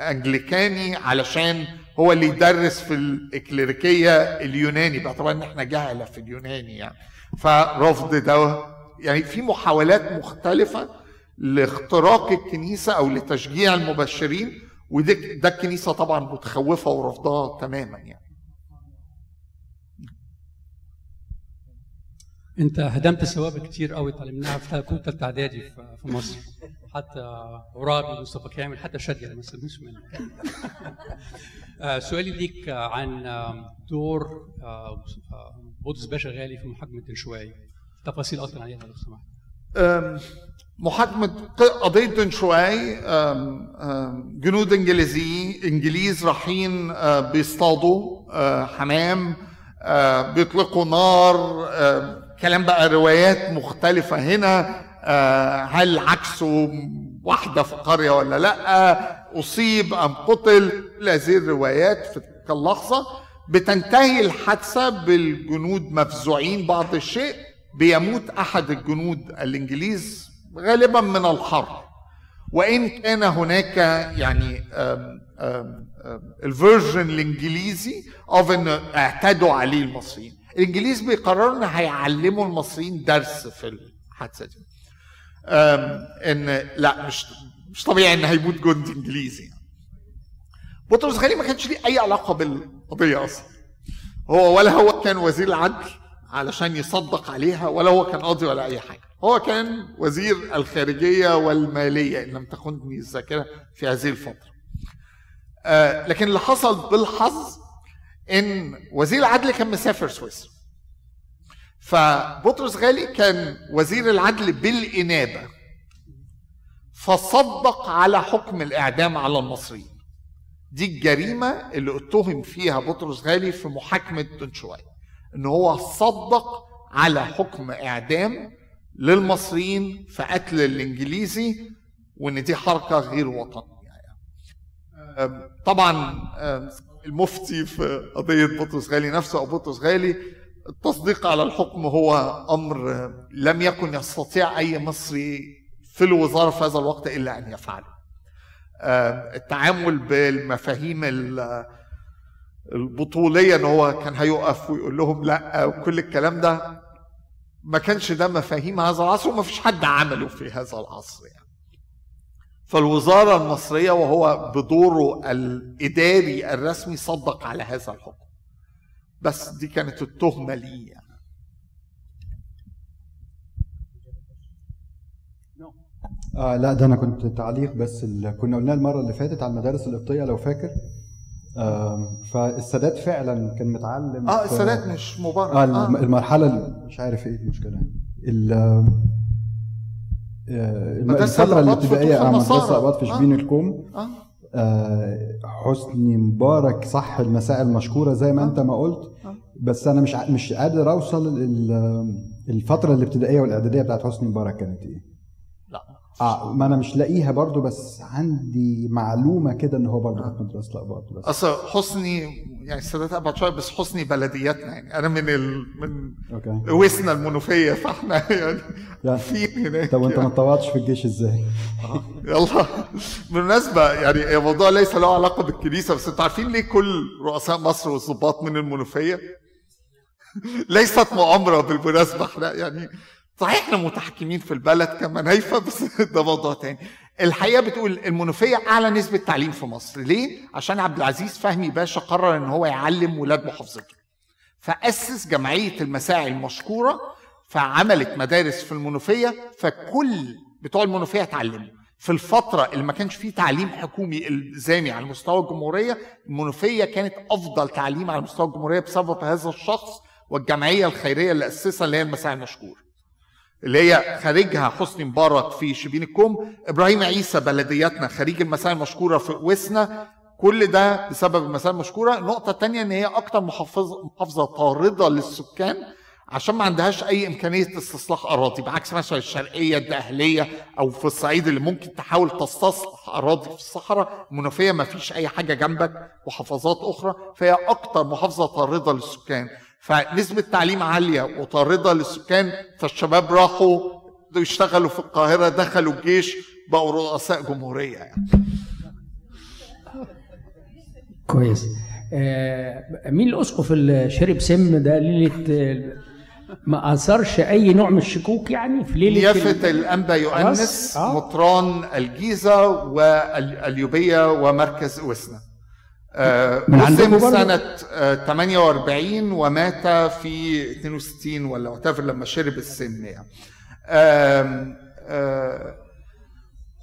أنجليكاني علشان هو اللي يدرس في الإكليريكية اليوناني. باعتبار إن إحنا جهلة في اليوناني يعني. فرفض ده يعني في محاولات مختلفة لاختراق الكنيسة أو لتشجيع المبشرين وده ده الكنيسة طبعا متخوفة ورفضها تماما يعني. أنت هدمت ثوابت كتير قوي اتعلمناها في كنت ثالثه إعدادي في مصر. حتى عرابي مصطفى كامل حتى شادية ما استفدناش منها. آه، سؤالي ليك عن دور آه، آه، بطرس باشا غالي في محاكمة الشوي تفاصيل أكتر عليها لو سمحت. محاكمة قضية دنشواي جنود إنجليزي إنجليز رايحين بيصطادوا حمام بيطلقوا نار كلام بقى روايات مختلفة هنا هل عكسه واحدة في قرية ولا لأ أصيب أم قتل هذه الروايات في تلك اللحظة بتنتهي الحادثة بالجنود مفزوعين بعض الشيء. بيموت أحد الجنود الإنجليز غالبا من الحر وإن كان هناك يعني ال version الإنجليزي of إن اعتدوا عليه المصريين. الإنجليز بيقرروا إن هيعلموا المصريين درس في الحادثة دي. إن لا مش مش طبيعي إن هيموت جندي إنجليزي. يعني. بطرس غالي ما كانش ليه أي علاقة بالقضية أصلا. هو ولا هو كان وزير العدل علشان يصدق عليها ولا هو كان قاضي ولا أي حاجة. هو كان وزير الخارجية والمالية إن لم تخنني الذاكرة في هذه الفترة. آه لكن اللي حصل بالحظ إن وزير العدل كان مسافر سويسرا. فبطرس غالي كان وزير العدل بالإنابة. فصدق على حكم الإعدام على المصريين. دي الجريمة اللي اتهم فيها بطرس غالي في محاكمة دنشواي إن هو صدق على حكم إعدام للمصريين في قتل الإنجليزي وإن دي حركة غير وطنية يعني. طبعا المفتي في قضية بطرس غالي نفسه أو بطرس غالي التصديق على الحكم هو أمر لم يكن يستطيع أي مصري في الوزارة في هذا الوقت إلا أن يفعله التعامل بالمفاهيم ال- البطوليه ان هو كان هيقف ويقول لهم لا وكل الكلام ده ما كانش ده مفاهيم هذا العصر وما فيش حد عمله في هذا العصر يعني. فالوزارة المصرية وهو بدوره الإداري الرسمي صدق على هذا الحكم بس دي كانت التهمة ليه يعني. آه لا ده أنا كنت تعليق بس كنا قلناه المرة اللي فاتت على المدارس القبطية لو فاكر فالسادات فعلا كان متعلم آه السادات مش مبارك آه الم- المرحلة ال- مش عارف إيه المشكلة. ال آه، الفترة الابتدائية طوف آه مدرسة. اباط في آه. شبين الكوم آه. آه، حسني مبارك صح المسائل المشكورة زي ما أنت ما قلت. آه. بس أنا مش مش قادر أوصل ال- الفترة الابتدائية والإعدادية بتاعت حسني مبارك كانت إيه. آه ما أنا مش لاقيها برضو بس عندي معلومة كده إن هو برضو كانت مدرسة الاباط بس أصل حسني يعني السادات أبعد شوية بس حسني بلدياتنا يعني أنا من ال... من أوكي وسنا المنوفية فإحنا يعني يعني في هناك طب وانت ما. اتطوعتش في الجيش إزاي؟ يلا بالمناسبة يعني الموضوع ليس له علاقة بالكنيسة بس أنتوا عارفين ليه كل رؤساء مصر والضباط من المنوفية؟ ليست مؤامرة بالمناسبة إحنا يعني صحيح إحنا متحكمين في البلد كمنايفة بس ده موضوع تاني. الحقيقة بتقول المنوفية أعلى نسبة تعليم في مصر، ليه؟ عشان عبد العزيز فهمي باشا قرر إن هو يعلم ولاد محافظته. فأسس جمعية المساعي المشكورة فعملت مدارس في المنوفية فكل بتوع المنوفية اتعلموا في الفترة اللي ما كانش فيه تعليم حكومي الزامي على مستوى الجمهورية المنوفية كانت أفضل تعليم على مستوى الجمهورية بسبب هذا الشخص والجمعية الخيرية اللي أسسها اللي هي المساعي المشكور اللي هي خارجها حسني مبارك في شبين الكوم إبراهيم عيسى بلدياتنا خريج المساعي المشكورة في وسنا كل ده بسبب المساعي المشكورة. النقطة الثانية إن هي أكتر محافظة محافظة طاردة للسكان عشان ما عندهاش أي إمكانية استصلاح أراضي بعكس مثلا الشرقية الدقهليه أو في الصعيد اللي ممكن تحاول تستصلح أراضي في الصحراء. المنوفية ما فيش أي حاجة جنبك محافظات أخرى. فهي أكتر محافظة طاردة للسكان. فنسبة تعليم عالية وطاردة للسكان فالشباب راحوا يشتغلوا في القاهرة دخلوا الجيش بقوا رؤساء جمهورية يعني كويس آه مين الاسقف اللي شرب سم ده ليلة ما أثرش أي نوع من الشكوك يعني في ليلة نيافة ال- الأنبا يؤنس؟ آه. مطران الجيزة واليوبية ومركز وسنا آه، من عندكم؟ سنة آه، 48 ومات في 62 ولا وتافر لما شرب السن يعني آه،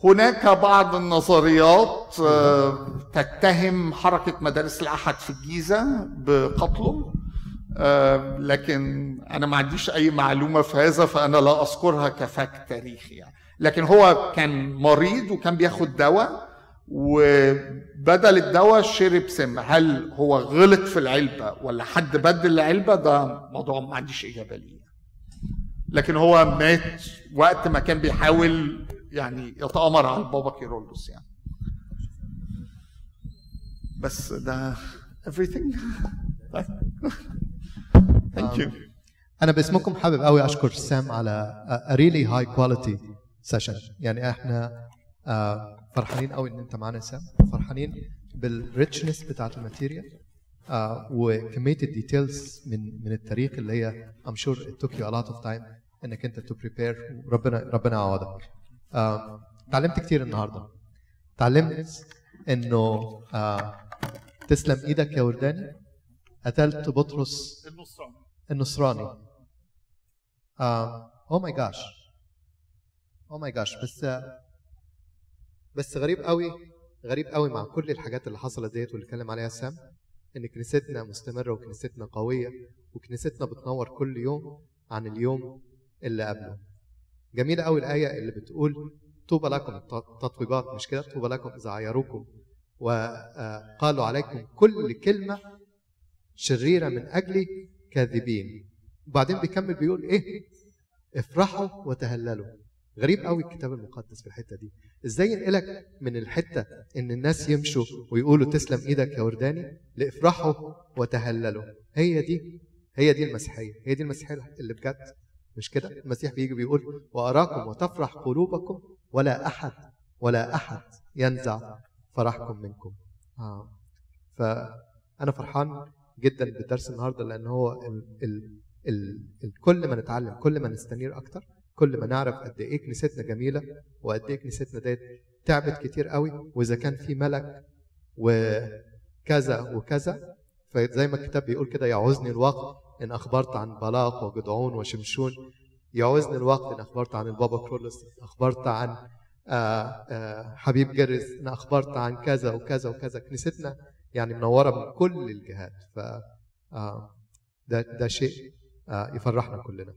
هناك بعض النظريات آه، تتهم حركة مدارس الأحد في الجيزة بقتله آه، لكن أنا ما عنديش أي معلومة في هذا فأنا لا أذكرها كفاكت تاريخي يعني لكن هو كان مريض وكان بياخد دواء وبدل الدواء شرب سم هل هو غلط في العلبة ولا حد بدل العلبة؟ ده موضوع ما عنديش إجابة ليه. لكن هو مات وقت ما كان بيحاول يعني يتآمر على البابا كيرلس يعني. بس ده everything. Thank you. أنا باسمكم حابب قوي أشكر سام على a really high quality session. يعني إحنا آه، فرحانين قوي إن أنت معانا سام. فرحانين بال richness بتاعت ال material. آه، وكمية ال details من من التاريخ اللي هي I'm sure it took you a lot of time إنك أنت to prepare. ربنا ربنا يعوضك. آه، اتعلمت كتير النهارده. اتعلمت إنه تسلم إيدك يا ورداني. قتلت بطرس النصراني. oh my gosh oh my gosh بس بس غريب قوي غريب قوي مع كل الحاجات اللي حصلت ديت واللي اتكلم عليها سام إن كنيستنا مستمرة وكنيستنا قوية وكنيستنا بتنور كل يوم عن اليوم اللي قبله. جميلة قوي الآية اللي بتقول طوبى لكم التطويبات مش كده؟ طوبى لكم اذا عيروكم وقالوا عليكم كل كلمة شريرة من اجلي كاذبين. وبعدين بيكمل بيقول إيه؟ افرحوا وتهللوا. غريب قوي الكتاب المقدس في الحتة دي. إزاي ينقلك من الحتة إن الناس يمشوا ويقولوا تسلم إيدك يا ورداني لافرحوا وتهللوا. هي دي هي دي المسيحية هي دي المسيحيه اللي بجد. مش كده؟ المسيح بيجي بيقول وأراكم وتفرح قلوبكم ولا أحد ولا أحد ينزع فرحكم منكم. آه. فأنا فرحان جدا بالدرس النهارده لأن هو ال ال ال كل ما نتعلم كل ما نستنير أكتر كل ما نعرف قد إيه كنيستنا جميلة وقد إيه كنيستنا ديت تعبت كتير قوي وإذا كان في ملك وكذا وكذا فزي ما الكتاب بيقول كده يعوزني الوقت إن أخبرت عن بلاق وجدعون وشمشون يعوزني الوقت إن أخبرت عن البابا كرولس أخبرت عن آآ آآ حبيب جرس إن أخبرت عن كذا وكذا وكذا. كنيستنا يعني منورة من كل الجهات ف آه، ده ده شيء آه، يفرحنا كلنا.